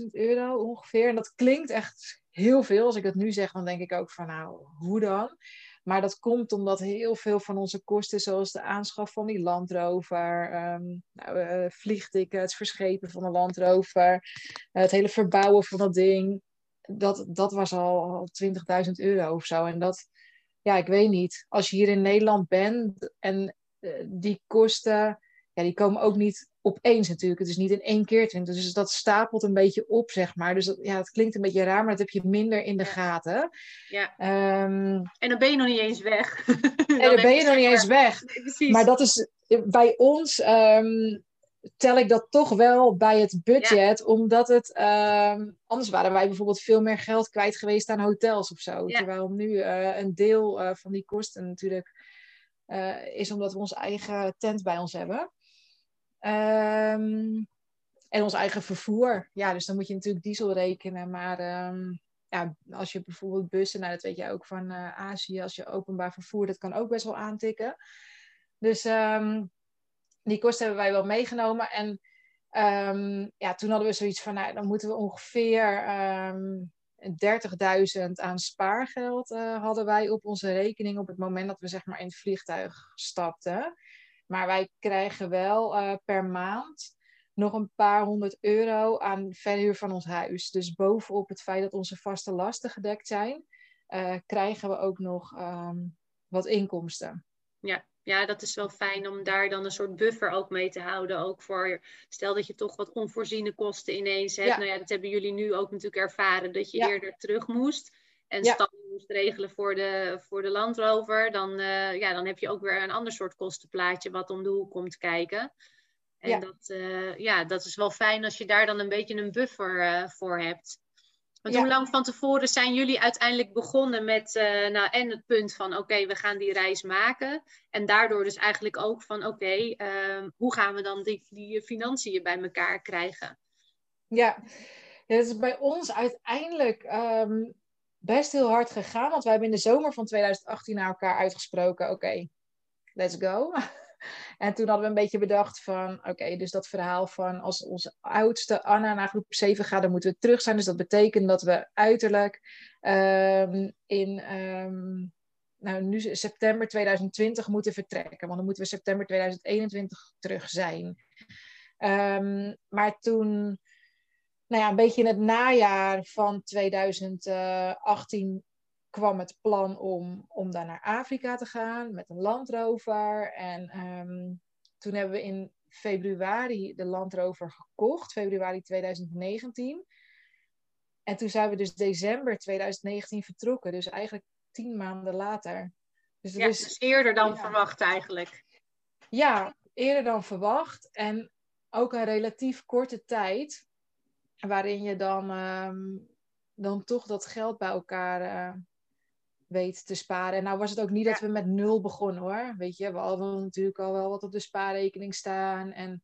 65.000 euro ongeveer. En dat klinkt echt heel veel. Als ik het nu zeg, dan denk ik ook van, nou, hoe dan? Maar dat komt omdat heel veel van onze kosten, zoals de aanschaf van die landrover, um, nou, uh, vliegtickets, verschepen van de landrover, uh, het hele verbouwen van dat ding, dat, dat was al, al 20.000 euro of zo. En dat, ja, ik weet niet. Als je hier in Nederland bent en uh, die kosten, ja, die komen ook niet opeens natuurlijk. Het is niet in één keer 20. Dus dat stapelt een beetje op, zeg maar. Dus dat, ja, het klinkt een beetje raar, maar dat heb je minder in de gaten. Ja. Um, en dan ben je nog niet eens weg. en dan, ben je nog niet eens weg. Nee, maar dat is bij ons. Um, tel ik dat toch wel bij het budget, ja. omdat het um, anders waren wij bijvoorbeeld veel meer geld kwijt geweest aan hotels of zo. Ja. Terwijl nu uh, een deel uh, van die kosten natuurlijk uh, is omdat we onze eigen tent bij ons hebben. Um, en ons eigen vervoer. Ja, dus dan moet je natuurlijk diesel rekenen. Maar um, ja, als je bijvoorbeeld bussen, nou dat weet je ook van uh, Azië, als je openbaar vervoer, dat kan ook best wel aantikken. Dus um, die kosten hebben wij wel meegenomen. En ja, toen hadden we zoiets van, nou dan moeten we ongeveer 30.000 aan spaargeld uh, hadden wij op onze rekening op het moment dat we zeg maar in het vliegtuig stapten. Maar wij krijgen wel uh, per maand nog een paar honderd euro aan verhuur van ons huis. Dus bovenop het feit dat onze vaste lasten gedekt zijn, uh, krijgen we ook nog um, wat inkomsten. Ja. ja, dat is wel fijn om daar dan een soort buffer ook mee te houden. Ook voor, stel dat je toch wat onvoorziene kosten ineens hebt. Ja. Nou ja, dat hebben jullie nu ook natuurlijk ervaren, dat je ja. eerder terug moest en ja. moest regelen voor de, voor de landrover, dan, uh, ja, dan heb je ook weer een ander soort kostenplaatje wat om de hoek komt kijken. En ja. Dat, uh, ja, dat is wel fijn als je daar dan een beetje een buffer uh, voor hebt. Want ja. hoe lang van tevoren zijn jullie uiteindelijk begonnen met nou, en het punt van oké, okay, we gaan die reis maken. En daardoor dus eigenlijk ook van oké, okay, ehm, hoe gaan we dan die, die financiën bij elkaar krijgen? Ja, ja dat is bij ons uiteindelijk um, best heel hard gegaan. Want wij hebben in de zomer van 2018 naar elkaar uitgesproken: oké, let's go. en toen hadden we een beetje bedacht van, oké, dus dat verhaal van als onze oudste Anna naar groep 7 gaat, dan moeten we terug zijn. Dus dat betekent dat we uiterlijk um, in, um, nou nu september 2020 moeten vertrekken. Want dan moeten we september 2021 terug zijn. Um, maar toen nou ja, een beetje in het najaar van 2018 kwam het plan om, om daar naar Afrika te gaan met een landrover. En um, toen hebben we in februari de landrover gekocht, februari 2019. En toen zijn we dus december 2019 vertrokken, dus eigenlijk tien maanden later. Dus ja, is, dus eerder dan verwacht eigenlijk. Ja, eerder dan verwacht. En ook een relatief korte tijd waarin je dan, ehm, dan toch dat geld bij elkaar uh, weet te sparen. En nou was het ook niet dat we met nul begonnen hoor. Weet je, we hadden natuurlijk al wel wat op de spaarrekening staan. En,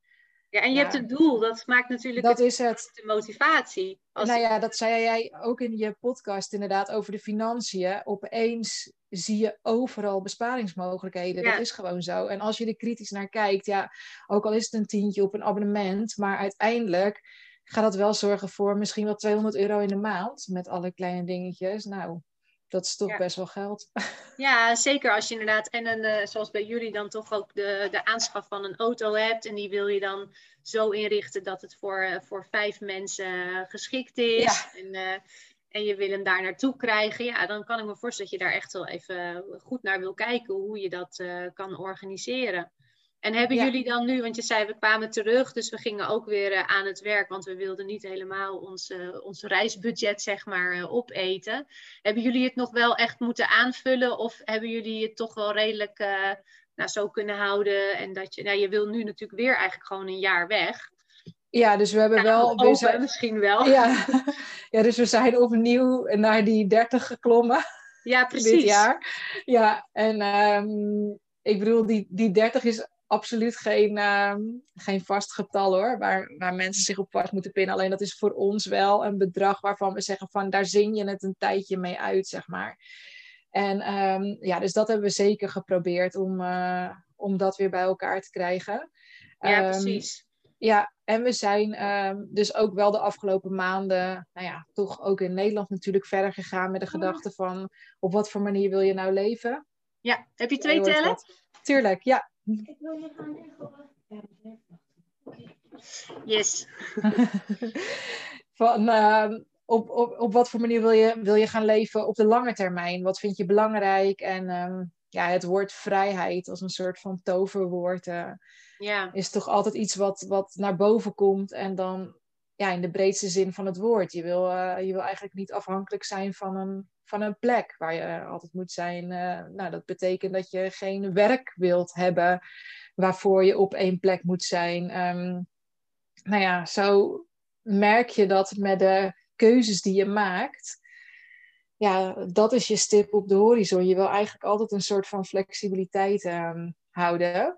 ja, en je hebt het doel. Dat maakt natuurlijk dat is het. de motivatie. Als nou ja, dat zei jij ook in je podcast inderdaad over de financiën. Opeens zie je overal besparingsmogelijkheden. Dat is gewoon zo. En als je er kritisch naar kijkt, ja, ook al is het een tientje op een abonnement, maar uiteindelijk gaat dat wel zorgen voor misschien wel 200 euro in de maand met alle kleine dingetjes. Nou, dat is toch best wel geld. Ja, zeker als je inderdaad, en een, uh, zoals bij jullie dan toch ook de, de aanschaf van een auto hebt. En die wil je dan zo inrichten dat het voor, uh, voor vijf mensen geschikt is. En, uh, en je wil hem daar naartoe krijgen. Ja, dan kan ik me voorstellen dat je daar echt wel even goed naar wil kijken hoe je dat kan organiseren. En hebben jullie dan nu, want je zei we kwamen terug, dus we gingen ook weer uh, aan het werk, want we wilden niet helemaal ons, uh, ons reisbudget zeg maar uh, opeten. Hebben jullie het nog wel echt moeten aanvullen of hebben jullie het toch wel redelijk nou, zo kunnen houden? En dat je, nou je wil nu natuurlijk weer eigenlijk gewoon een jaar weg. Ja, dus we hebben ja, wel. Open, zijn, misschien wel. Ja, ja, dus we zijn opnieuw naar die 30 geklommen. Ja, precies. Dit jaar. Ja, en um, ik bedoel, die, die 30 is absoluut geen, uh, geen vast getal hoor, waar, waar mensen zich op vast moeten pinnen. Alleen dat is voor ons wel een bedrag waarvan we zeggen van daar zing je het een tijdje mee uit, zeg maar. En um, ja, dus dat hebben we zeker geprobeerd om, uh, om dat weer bij elkaar te krijgen. Ja, um, precies. Ja, en we zijn um, dus ook wel de afgelopen maanden, nou ja, toch ook in Nederland natuurlijk verder gegaan met de gedachte van op wat voor manier wil je nou leven? Ja, heb je twee tellen? Tuurlijk, ja. Ik wil je gaan even. Yes. Van, uh, op, op, op wat voor manier wil je, wil je gaan leven op de lange termijn? Wat vind je belangrijk? En um, ja, het woord vrijheid als een soort van toverwoord uh, ja. is toch altijd iets wat, wat naar boven komt. En dan ja, in de breedste zin van het woord. Je wil, uh, je wil eigenlijk niet afhankelijk zijn van een, van een plek waar je altijd moet zijn. Uh, nou, dat betekent dat je geen werk wilt hebben waarvoor je op één plek moet zijn. Um, nou ja, zo merk je dat met de keuzes die je maakt. Ja, dat is je stip op de horizon. Je wil eigenlijk altijd een soort van flexibiliteit um, houden.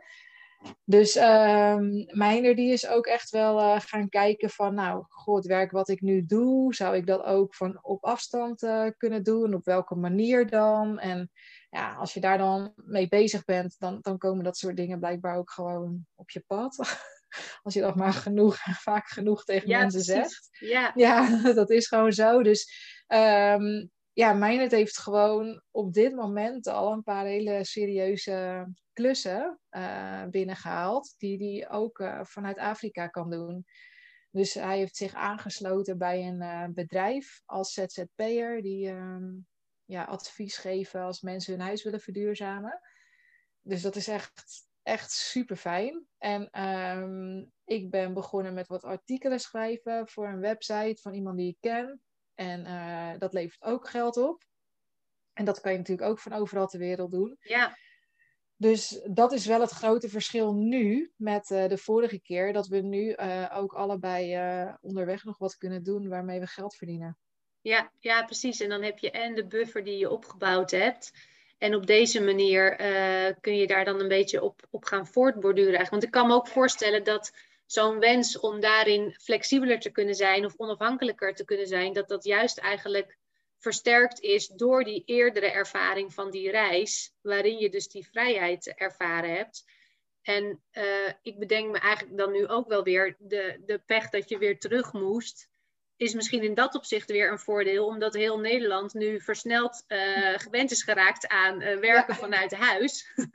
Dus um, Meijner die is ook echt wel uh, gaan kijken van, nou, goh, het werk wat ik nu doe, zou ik dat ook van op afstand uh, kunnen doen? Op welke manier dan? En ja, als je daar dan mee bezig bent, dan, dan komen dat soort dingen blijkbaar ook gewoon op je pad. als je dat maar genoeg, vaak genoeg tegen ja, mensen precies. zegt. Ja. ja, dat is gewoon zo. Dus um, ja, Mijnet heeft gewoon op dit moment al een paar hele serieuze klussen uh, binnengehaald, die hij ook uh, vanuit Afrika kan doen. Dus hij heeft zich aangesloten bij een uh, bedrijf als ZZP'er, die um, ja, advies geven als mensen hun huis willen verduurzamen. Dus dat is echt, echt super fijn. En um, ik ben begonnen met wat artikelen schrijven voor een website van iemand die ik ken. En dat levert ook geld op. En dat kan je natuurlijk ook van overal ter wereld doen. Ja. Dus dat is wel het grote verschil nu met uh, de vorige keer. Dat we nu uh, ook allebei onderweg nog wat kunnen doen waarmee we geld verdienen. Ja, ja, precies. En dan heb je en de buffer die je opgebouwd hebt. En op deze manier kun je daar dan een beetje op, op gaan voortborduren. Eigenlijk. Want ik kan me ook voorstellen dat zo'n wens om daarin flexibeler te kunnen zijn of onafhankelijker te kunnen zijn, dat dat juist eigenlijk versterkt is door die eerdere ervaring van die reis, waarin je dus die vrijheid ervaren hebt. En uh, ik bedenk me eigenlijk dan nu ook wel weer de, de pech dat je weer terug moest. Is misschien in dat opzicht weer een voordeel, omdat heel Nederland nu versneld uh, gewend is geraakt aan uh, werken ja. vanuit huis.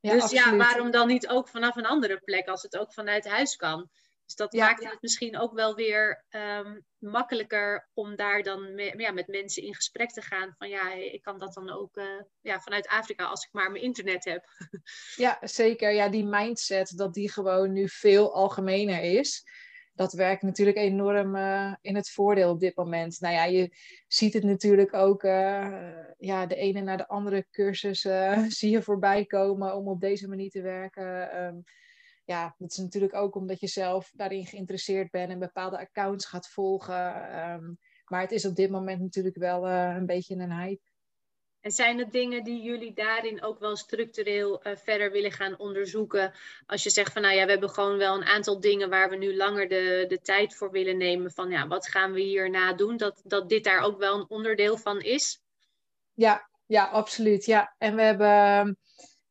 Dus ja, waarom dan niet ook vanaf een andere plek als het ook vanuit huis kan? Dus dat ja, maakt het misschien ook wel weer um, makkelijker om daar dan me, ja, met mensen in gesprek te gaan. Van ja, ik kan dat dan ook uh, ja, vanuit Afrika als ik maar mijn internet heb. Ja, zeker. Ja, die mindset dat die gewoon nu veel algemener is. dat werkt natuurlijk enorm uh, in het voordeel op dit moment. Nou ja, je ziet het natuurlijk ook, uh, ja, de ene naar de andere cursus zie je voorbij komen om op deze manier te werken. Um, ja, dat is natuurlijk ook omdat je zelf daarin geïnteresseerd bent en bepaalde accounts gaat volgen. Um, maar het is op dit moment natuurlijk wel een beetje een hype. En zijn er dingen die jullie daarin ook wel structureel uh, verder willen gaan onderzoeken? Als je zegt van nou ja, we hebben gewoon wel een aantal dingen waar we nu langer de, de tijd voor willen nemen. Van ja, wat gaan we hierna doen? Dat, dat dit daar ook wel een onderdeel van is? Ja, ja, absoluut. Ja. En we hebben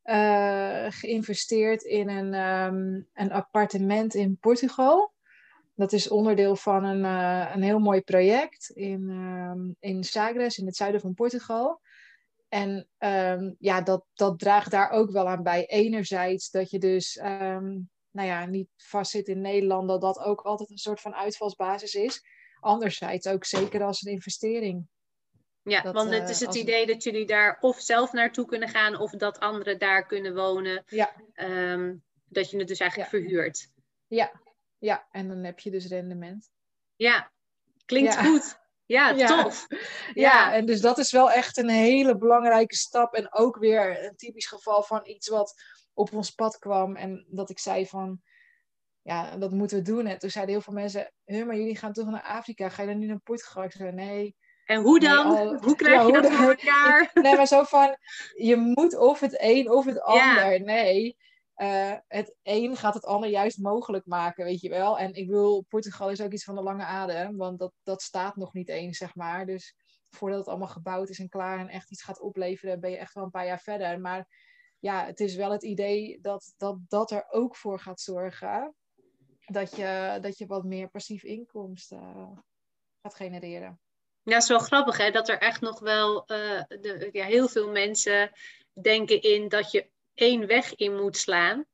uh, geïnvesteerd in een, um, een appartement in Portugal. Dat is onderdeel van een, uh, een heel mooi project in, um, in Sagres, in het zuiden van Portugal. En um, ja, dat, dat draagt daar ook wel aan bij. Enerzijds dat je dus um, nou ja, niet vastzit in Nederland, dat dat ook altijd een soort van uitvalsbasis is. Anderzijds ook zeker als een investering. Ja, dat, want het is het idee dat jullie daar of zelf naartoe kunnen gaan of dat anderen daar kunnen wonen. Ja. Um, dat je het dus eigenlijk ja. verhuurt. Ja. ja, en dan heb je dus rendement. Ja, klinkt ja. goed. Ja, tof. Ja. ja, en dus dat is wel echt een hele belangrijke stap. En ook weer een typisch geval van iets wat op ons pad kwam. En dat ik zei van, ja, dat moeten we doen. En toen zeiden heel veel mensen, maar jullie gaan toch naar Afrika? Ga je dan nu naar Portugal? Ik zei, nee. En hoe dan? Nee, al... Hoe krijg ja, je dat voor elkaar? Nee, maar zo van, je moet of het een of het ander. Nee, uh, het een gaat het ander juist mogelijk maken, weet je wel. En ik wil, Portugal is ook iets van de lange adem, want dat, dat staat nog niet eens, zeg maar. Dus voordat het allemaal gebouwd is en klaar en echt iets gaat opleveren, ben je echt wel een paar jaar verder. Maar ja, het is wel het idee dat dat, dat er ook voor gaat zorgen dat je, dat je wat meer passief inkomsten uh, gaat genereren. Ja, het is wel grappig hè, dat er echt nog wel uh, de, ja, heel veel mensen denken in dat je één weg in moet slaan.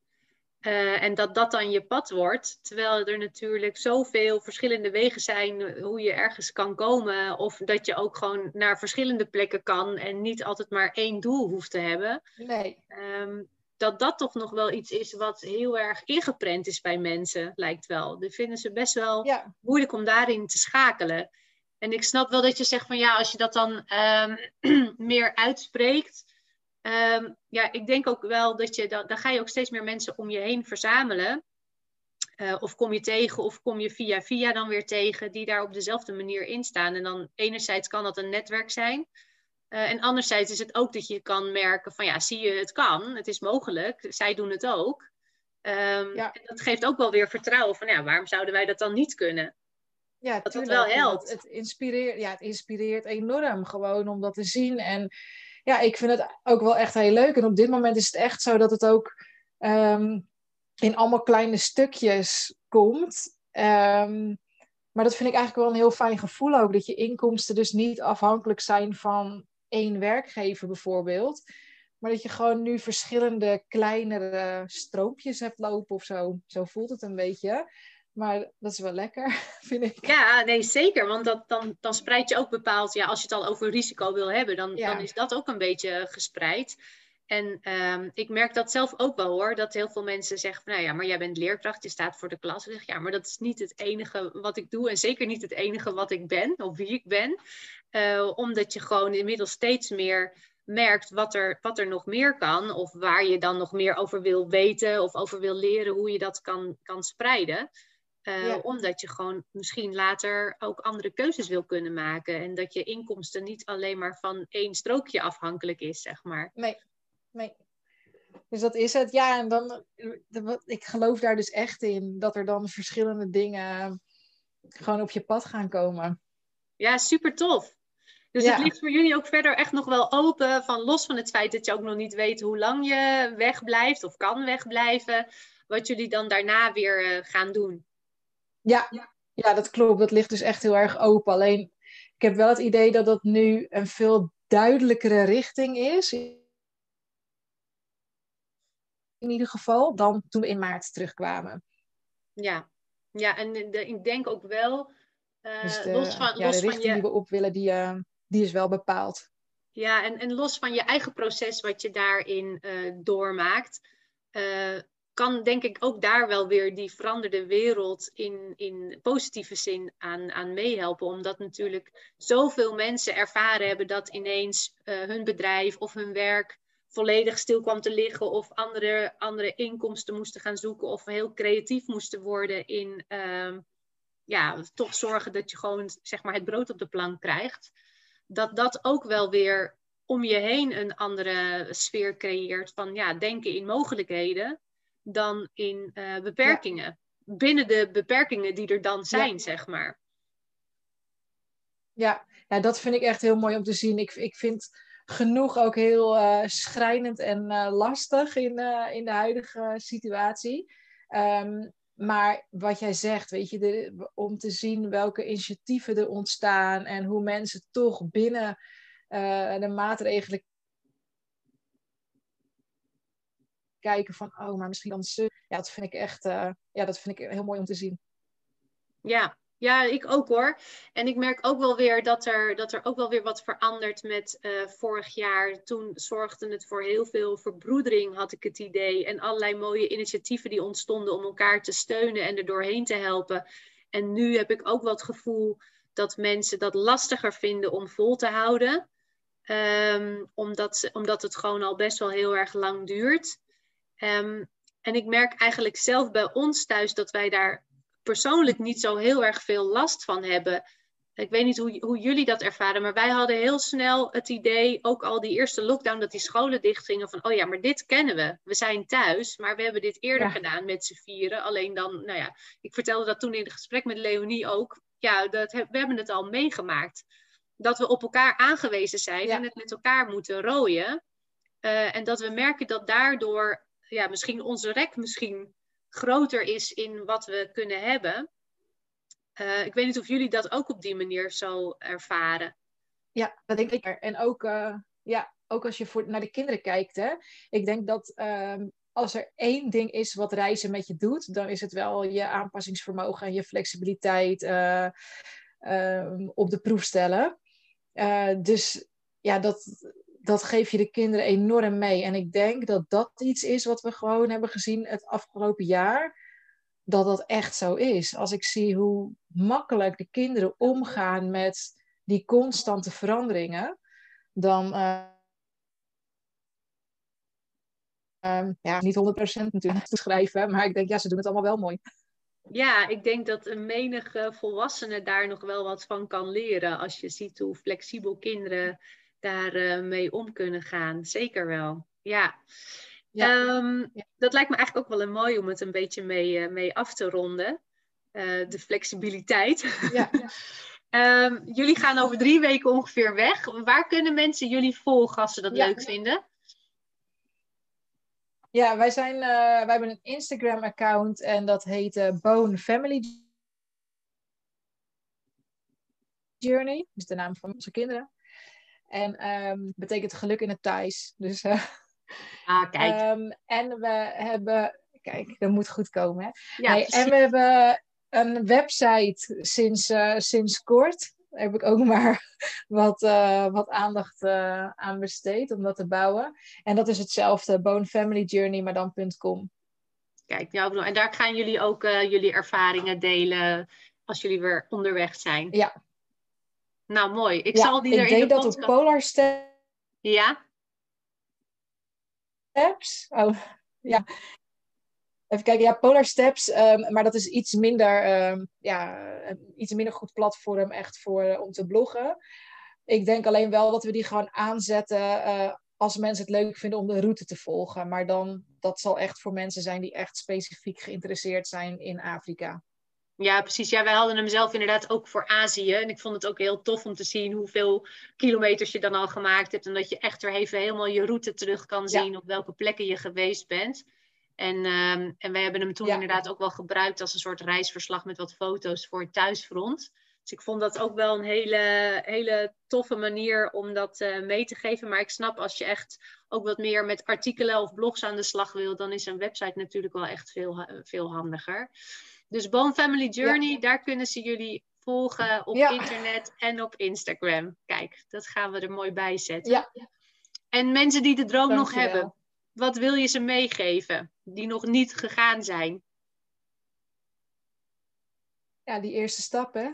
Uh, en dat dat dan je pad wordt. Terwijl er natuurlijk zoveel verschillende wegen zijn hoe je ergens kan komen. Of dat je ook gewoon naar verschillende plekken kan en niet altijd maar één doel hoeft te hebben. Nee. Um, dat dat toch nog wel iets is wat heel erg ingeprent is bij mensen, lijkt wel. Dat vinden ze best wel ja. moeilijk om daarin te schakelen. En ik snap wel dat je zegt van ja, als je dat dan um, meer uitspreekt Um, ja, ik denk ook wel dat je, dan, dan ga je ook steeds meer mensen om je heen verzamelen. Uh, of kom je tegen, of kom je via via dan weer tegen, die daar op dezelfde manier in staan. En dan enerzijds kan dat een netwerk zijn. Uh, en anderzijds is het ook dat je kan merken van ja, zie je, het kan, het is mogelijk, zij doen het ook. Um, ja. En dat geeft ook wel weer vertrouwen van ja, waarom zouden wij dat dan niet kunnen? Ja, dat het wel helpt. Het, het, inspireert, ja, het inspireert enorm gewoon om dat te zien. En ja, ik vind het ook wel echt heel leuk. En op dit moment is het echt zo dat het ook um, in allemaal kleine stukjes komt. Um, maar dat vind ik eigenlijk wel een heel fijn gevoel ook. Dat je inkomsten dus niet afhankelijk zijn van één werkgever bijvoorbeeld. Maar dat je gewoon nu verschillende kleinere stroompjes hebt lopen of zo. Zo voelt het een beetje. Maar dat is wel lekker, vind ik. Ja, nee, zeker. Want dat, dan, dan spreid je ook bepaald, ja, als je het al over risico wil hebben, dan, ja. dan is dat ook een beetje gespreid. En um, ik merk dat zelf ook wel hoor, dat heel veel mensen zeggen van, nou ja, maar jij bent leerkracht, je staat voor de klas. Ik zeg, ja, maar dat is niet het enige wat ik doe en zeker niet het enige wat ik ben of wie ik ben. Uh, omdat je gewoon inmiddels steeds meer merkt wat er, wat er nog meer kan of waar je dan nog meer over wil weten of over wil leren, hoe je dat kan, kan spreiden. Uh, ja. Omdat je gewoon misschien later ook andere keuzes wil kunnen maken. En dat je inkomsten niet alleen maar van één strookje afhankelijk is, zeg maar. Nee, nee. Dus dat is het. Ja, en dan, ik geloof daar dus echt in dat er dan verschillende dingen gewoon op je pad gaan komen. Ja, super tof. Dus ja. het ligt voor jullie ook verder echt nog wel open, van los van het feit dat je ook nog niet weet hoe lang je wegblijft of kan wegblijven, wat jullie dan daarna weer uh, gaan doen. Ja, ja, dat klopt. Dat ligt dus echt heel erg open. Alleen, ik heb wel het idee dat dat nu een veel duidelijkere richting is. In ieder geval, dan toen we in maart terugkwamen. Ja, ja en de, ik denk ook wel, uh, dus de, los van, ja, los de richting van je... die we op willen, die, uh, die is wel bepaald. Ja, en, en los van je eigen proces wat je daarin uh, doormaakt, kan denk ik ook daar wel weer die veranderde wereld in, in positieve zin aan, aan meehelpen. Omdat natuurlijk zoveel mensen ervaren hebben dat ineens uh, hun bedrijf of hun werk volledig stil kwam te liggen of andere, andere inkomsten moesten gaan zoeken of heel creatief moesten worden in uh, ja, toch zorgen dat je gewoon zeg maar, het brood op de plank krijgt. Dat dat ook wel weer om je heen een andere sfeer creëert van ja, denken in mogelijkheden dan in uh, beperkingen. Binnen de beperkingen die er dan zijn, ja. zeg maar. Ja. ja, dat vind ik echt heel mooi om te zien. Ik, ik vind genoeg ook heel uh, schrijnend en uh, lastig in, in de huidige situatie. Um, maar wat jij zegt, weet je, de, om te zien welke initiatieven er ontstaan en hoe mensen toch binnen de maatregelen kijken van, oh, maar misschien dan ze. Ja, dat vind ik echt, uh, ja, dat vind ik heel mooi om te zien. Ja, ja, ik ook hoor. En ik merk ook wel weer dat er, dat er ook wel weer wat verandert met uh, vorig jaar. Toen zorgde het voor heel veel verbroedering, had ik het idee. En allerlei mooie initiatieven die ontstonden om elkaar te steunen en er doorheen te helpen. En nu heb ik ook het gevoel dat mensen dat lastiger vinden om vol te houden. Um, omdat, omdat het gewoon al best wel heel erg lang duurt. Um, en ik merk eigenlijk zelf bij ons thuis dat wij daar persoonlijk niet zo heel erg veel last van hebben. Ik weet niet hoe, hoe jullie dat ervaren, maar wij hadden heel snel het idee, ook al die eerste lockdown, dat die scholen dichtgingen van, oh ja, maar dit kennen we. We zijn thuis, maar we hebben dit eerder ja. gedaan met z'n vieren. Alleen dan, nou ja, ik vertelde dat toen in het gesprek met Leonie ook. Ja, dat, we hebben het al meegemaakt. Dat we op elkaar aangewezen zijn ja. en het met elkaar moeten rooien. Uh, en dat we merken dat daardoor ja, misschien onze rek misschien groter is in wat we kunnen hebben. Uh, ik weet niet of jullie dat ook op die manier zo ervaren. Ja, dat denk ik. En ook, uh, ja, ook als je voor, naar de kinderen kijkt. Hè? Ik denk dat um, als er één ding is wat reizen met je doet, dan is het wel je aanpassingsvermogen en je flexibiliteit uh, op de proef stellen. dus ja, dat, dat geef je de kinderen enorm mee. En ik denk dat dat iets is wat we gewoon hebben gezien het afgelopen jaar. Dat dat echt zo is. Als ik zie hoe makkelijk de kinderen omgaan met die constante veranderingen, dan. Uh, um, ja, niet 100% natuurlijk te schrijven, maar ik denk, ja, ze doen het allemaal wel mooi. Ja, ik denk dat een menige volwassene daar nog wel wat van kan leren. Als je ziet hoe flexibel kinderen daarmee uh, mee om kunnen gaan. Zeker wel. Ja. Ja. Um, ja. Dat lijkt me eigenlijk ook wel een mooi om het een beetje mee, uh, mee af te ronden. Uh, de flexibiliteit. Ja. um, jullie gaan over drie weken ongeveer weg. Waar kunnen mensen jullie volgen als ze dat leuk vinden? Ja, wij, zijn, wij hebben een Instagram-account en dat heet Bone Family Journey. Dus de naam van onze kinderen. En um, betekent geluk in het Thais. Dus, uh, ah, kijk. Um, en we hebben, kijk, dat moet goed komen. Hè? Ja, hey, en we hebben een website sinds, uh, sinds kort. Daar heb ik ook maar wat, uh, wat aandacht uh, aan besteed om dat te bouwen. En dat is hetzelfde, Bone Family Journey, maar dan.com. Kijk, nou, en daar gaan jullie ook jullie ervaringen delen als jullie weer onderweg zijn. Ja, nou, mooi. Ik ja, zal die ik er denk in de dat podcast... op Polar Steps... Ja? Oh, ja. Even kijken, ja, Polar Steps, um, maar dat is iets minder, um, ja, iets minder goed platform echt voor, uh, om te bloggen. Ik denk alleen wel dat we die gewoon aanzetten uh, als mensen het leuk vinden om de route te volgen. Maar dan, dat zal echt voor mensen zijn die echt specifiek geïnteresseerd zijn in Afrika. Ja, precies. Ja, wij hadden hem zelf inderdaad ook voor Azië. En ik vond het ook heel tof om te zien hoeveel kilometers je dan al gemaakt hebt. En dat je echt er even helemaal je route terug kan zien ja. op welke plekken je geweest bent. En, um, en wij hebben hem toen ja. inderdaad ook wel gebruikt als een soort reisverslag met wat foto's voor het thuisfront. Dus ik vond dat ook wel een hele, hele toffe manier om dat uh, mee te geven. Maar ik snap als je echt ook wat meer met artikelen of blogs aan de slag wil, dan is een website natuurlijk wel echt veel, veel handiger. Dus Bone Family Journey, ja. daar kunnen ze jullie volgen op ja. internet en op Instagram. Kijk, dat gaan we er mooi bij zetten. Ja. En mensen die de droom nog hebben, wat wil je ze meegeven die nog niet gegaan zijn? Ja, die eerste stap, hè?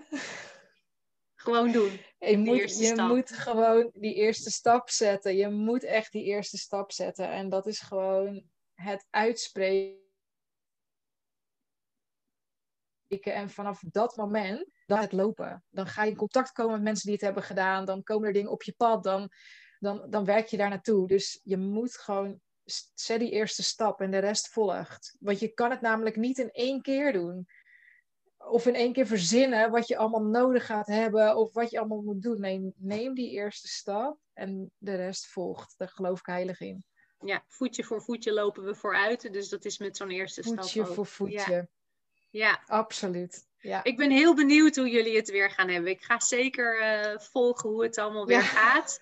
Gewoon doen. Je, moet, je moet gewoon die eerste stap zetten. Je moet echt die eerste stap zetten. En dat is gewoon het uitspreken. En vanaf dat moment, dan het lopen. Dan ga je in contact komen met mensen die het hebben gedaan. Dan komen er dingen op je pad. Dan, dan, dan werk je daar naartoe. Dus je moet gewoon zet die eerste stap en de rest volgt. Want je kan het namelijk niet in één keer doen. Of in één keer verzinnen wat je allemaal nodig gaat hebben of wat je allemaal moet doen. Nee, neem die eerste stap en de rest volgt. Daar geloof ik heilig in. Ja, voetje voor voetje lopen we vooruit. Dus dat is met zo'n eerste stap. Voetje voor voetje. Ja. Ja. Absoluut. Ja. Ik ben heel benieuwd hoe jullie het weer gaan hebben. Ik ga zeker uh, volgen hoe het allemaal weer gaat.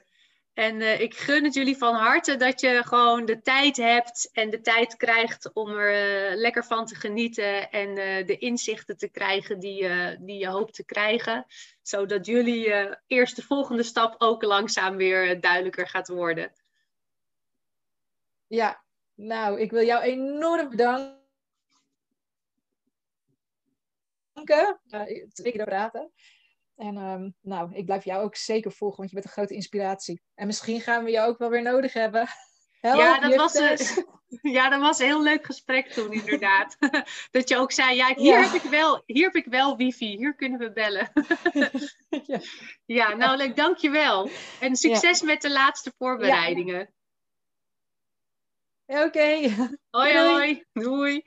En uh, ik gun het jullie van harte dat je gewoon de tijd hebt en de tijd krijgt om er uh, lekker van te genieten en de inzichten te krijgen die, die je hoopt te krijgen. Zodat jullie eerst de volgende stap ook langzaam weer duidelijker gaat worden. Ja, nou, ik wil jou enorm bedanken. Twee keer praten. En um, nou, ik blijf jou ook zeker volgen, want je bent een grote inspiratie. En misschien gaan we jou ook wel weer nodig hebben. ja, dat was, een, ja, dat was een heel leuk gesprek toen, inderdaad. dat je ook zei, ja, hier, Heb ik wel, hier heb ik wel wifi, hier kunnen we bellen. ja. ja, nou leuk, dankjewel. En succes met de laatste voorbereidingen. Oké. Hoi, hoi. Doei.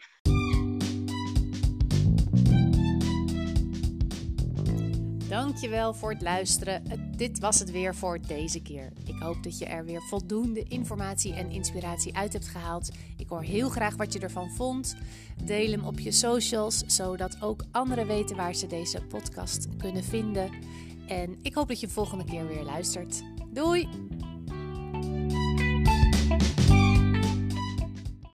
Dankjewel voor het luisteren. Dit was het weer voor deze keer. Ik hoop dat je er weer voldoende informatie en inspiratie uit hebt gehaald. Ik hoor heel graag wat je ervan vond. Deel hem op je socials, zodat ook anderen weten waar ze deze podcast kunnen vinden. En ik hoop dat je volgende keer weer luistert. Doei!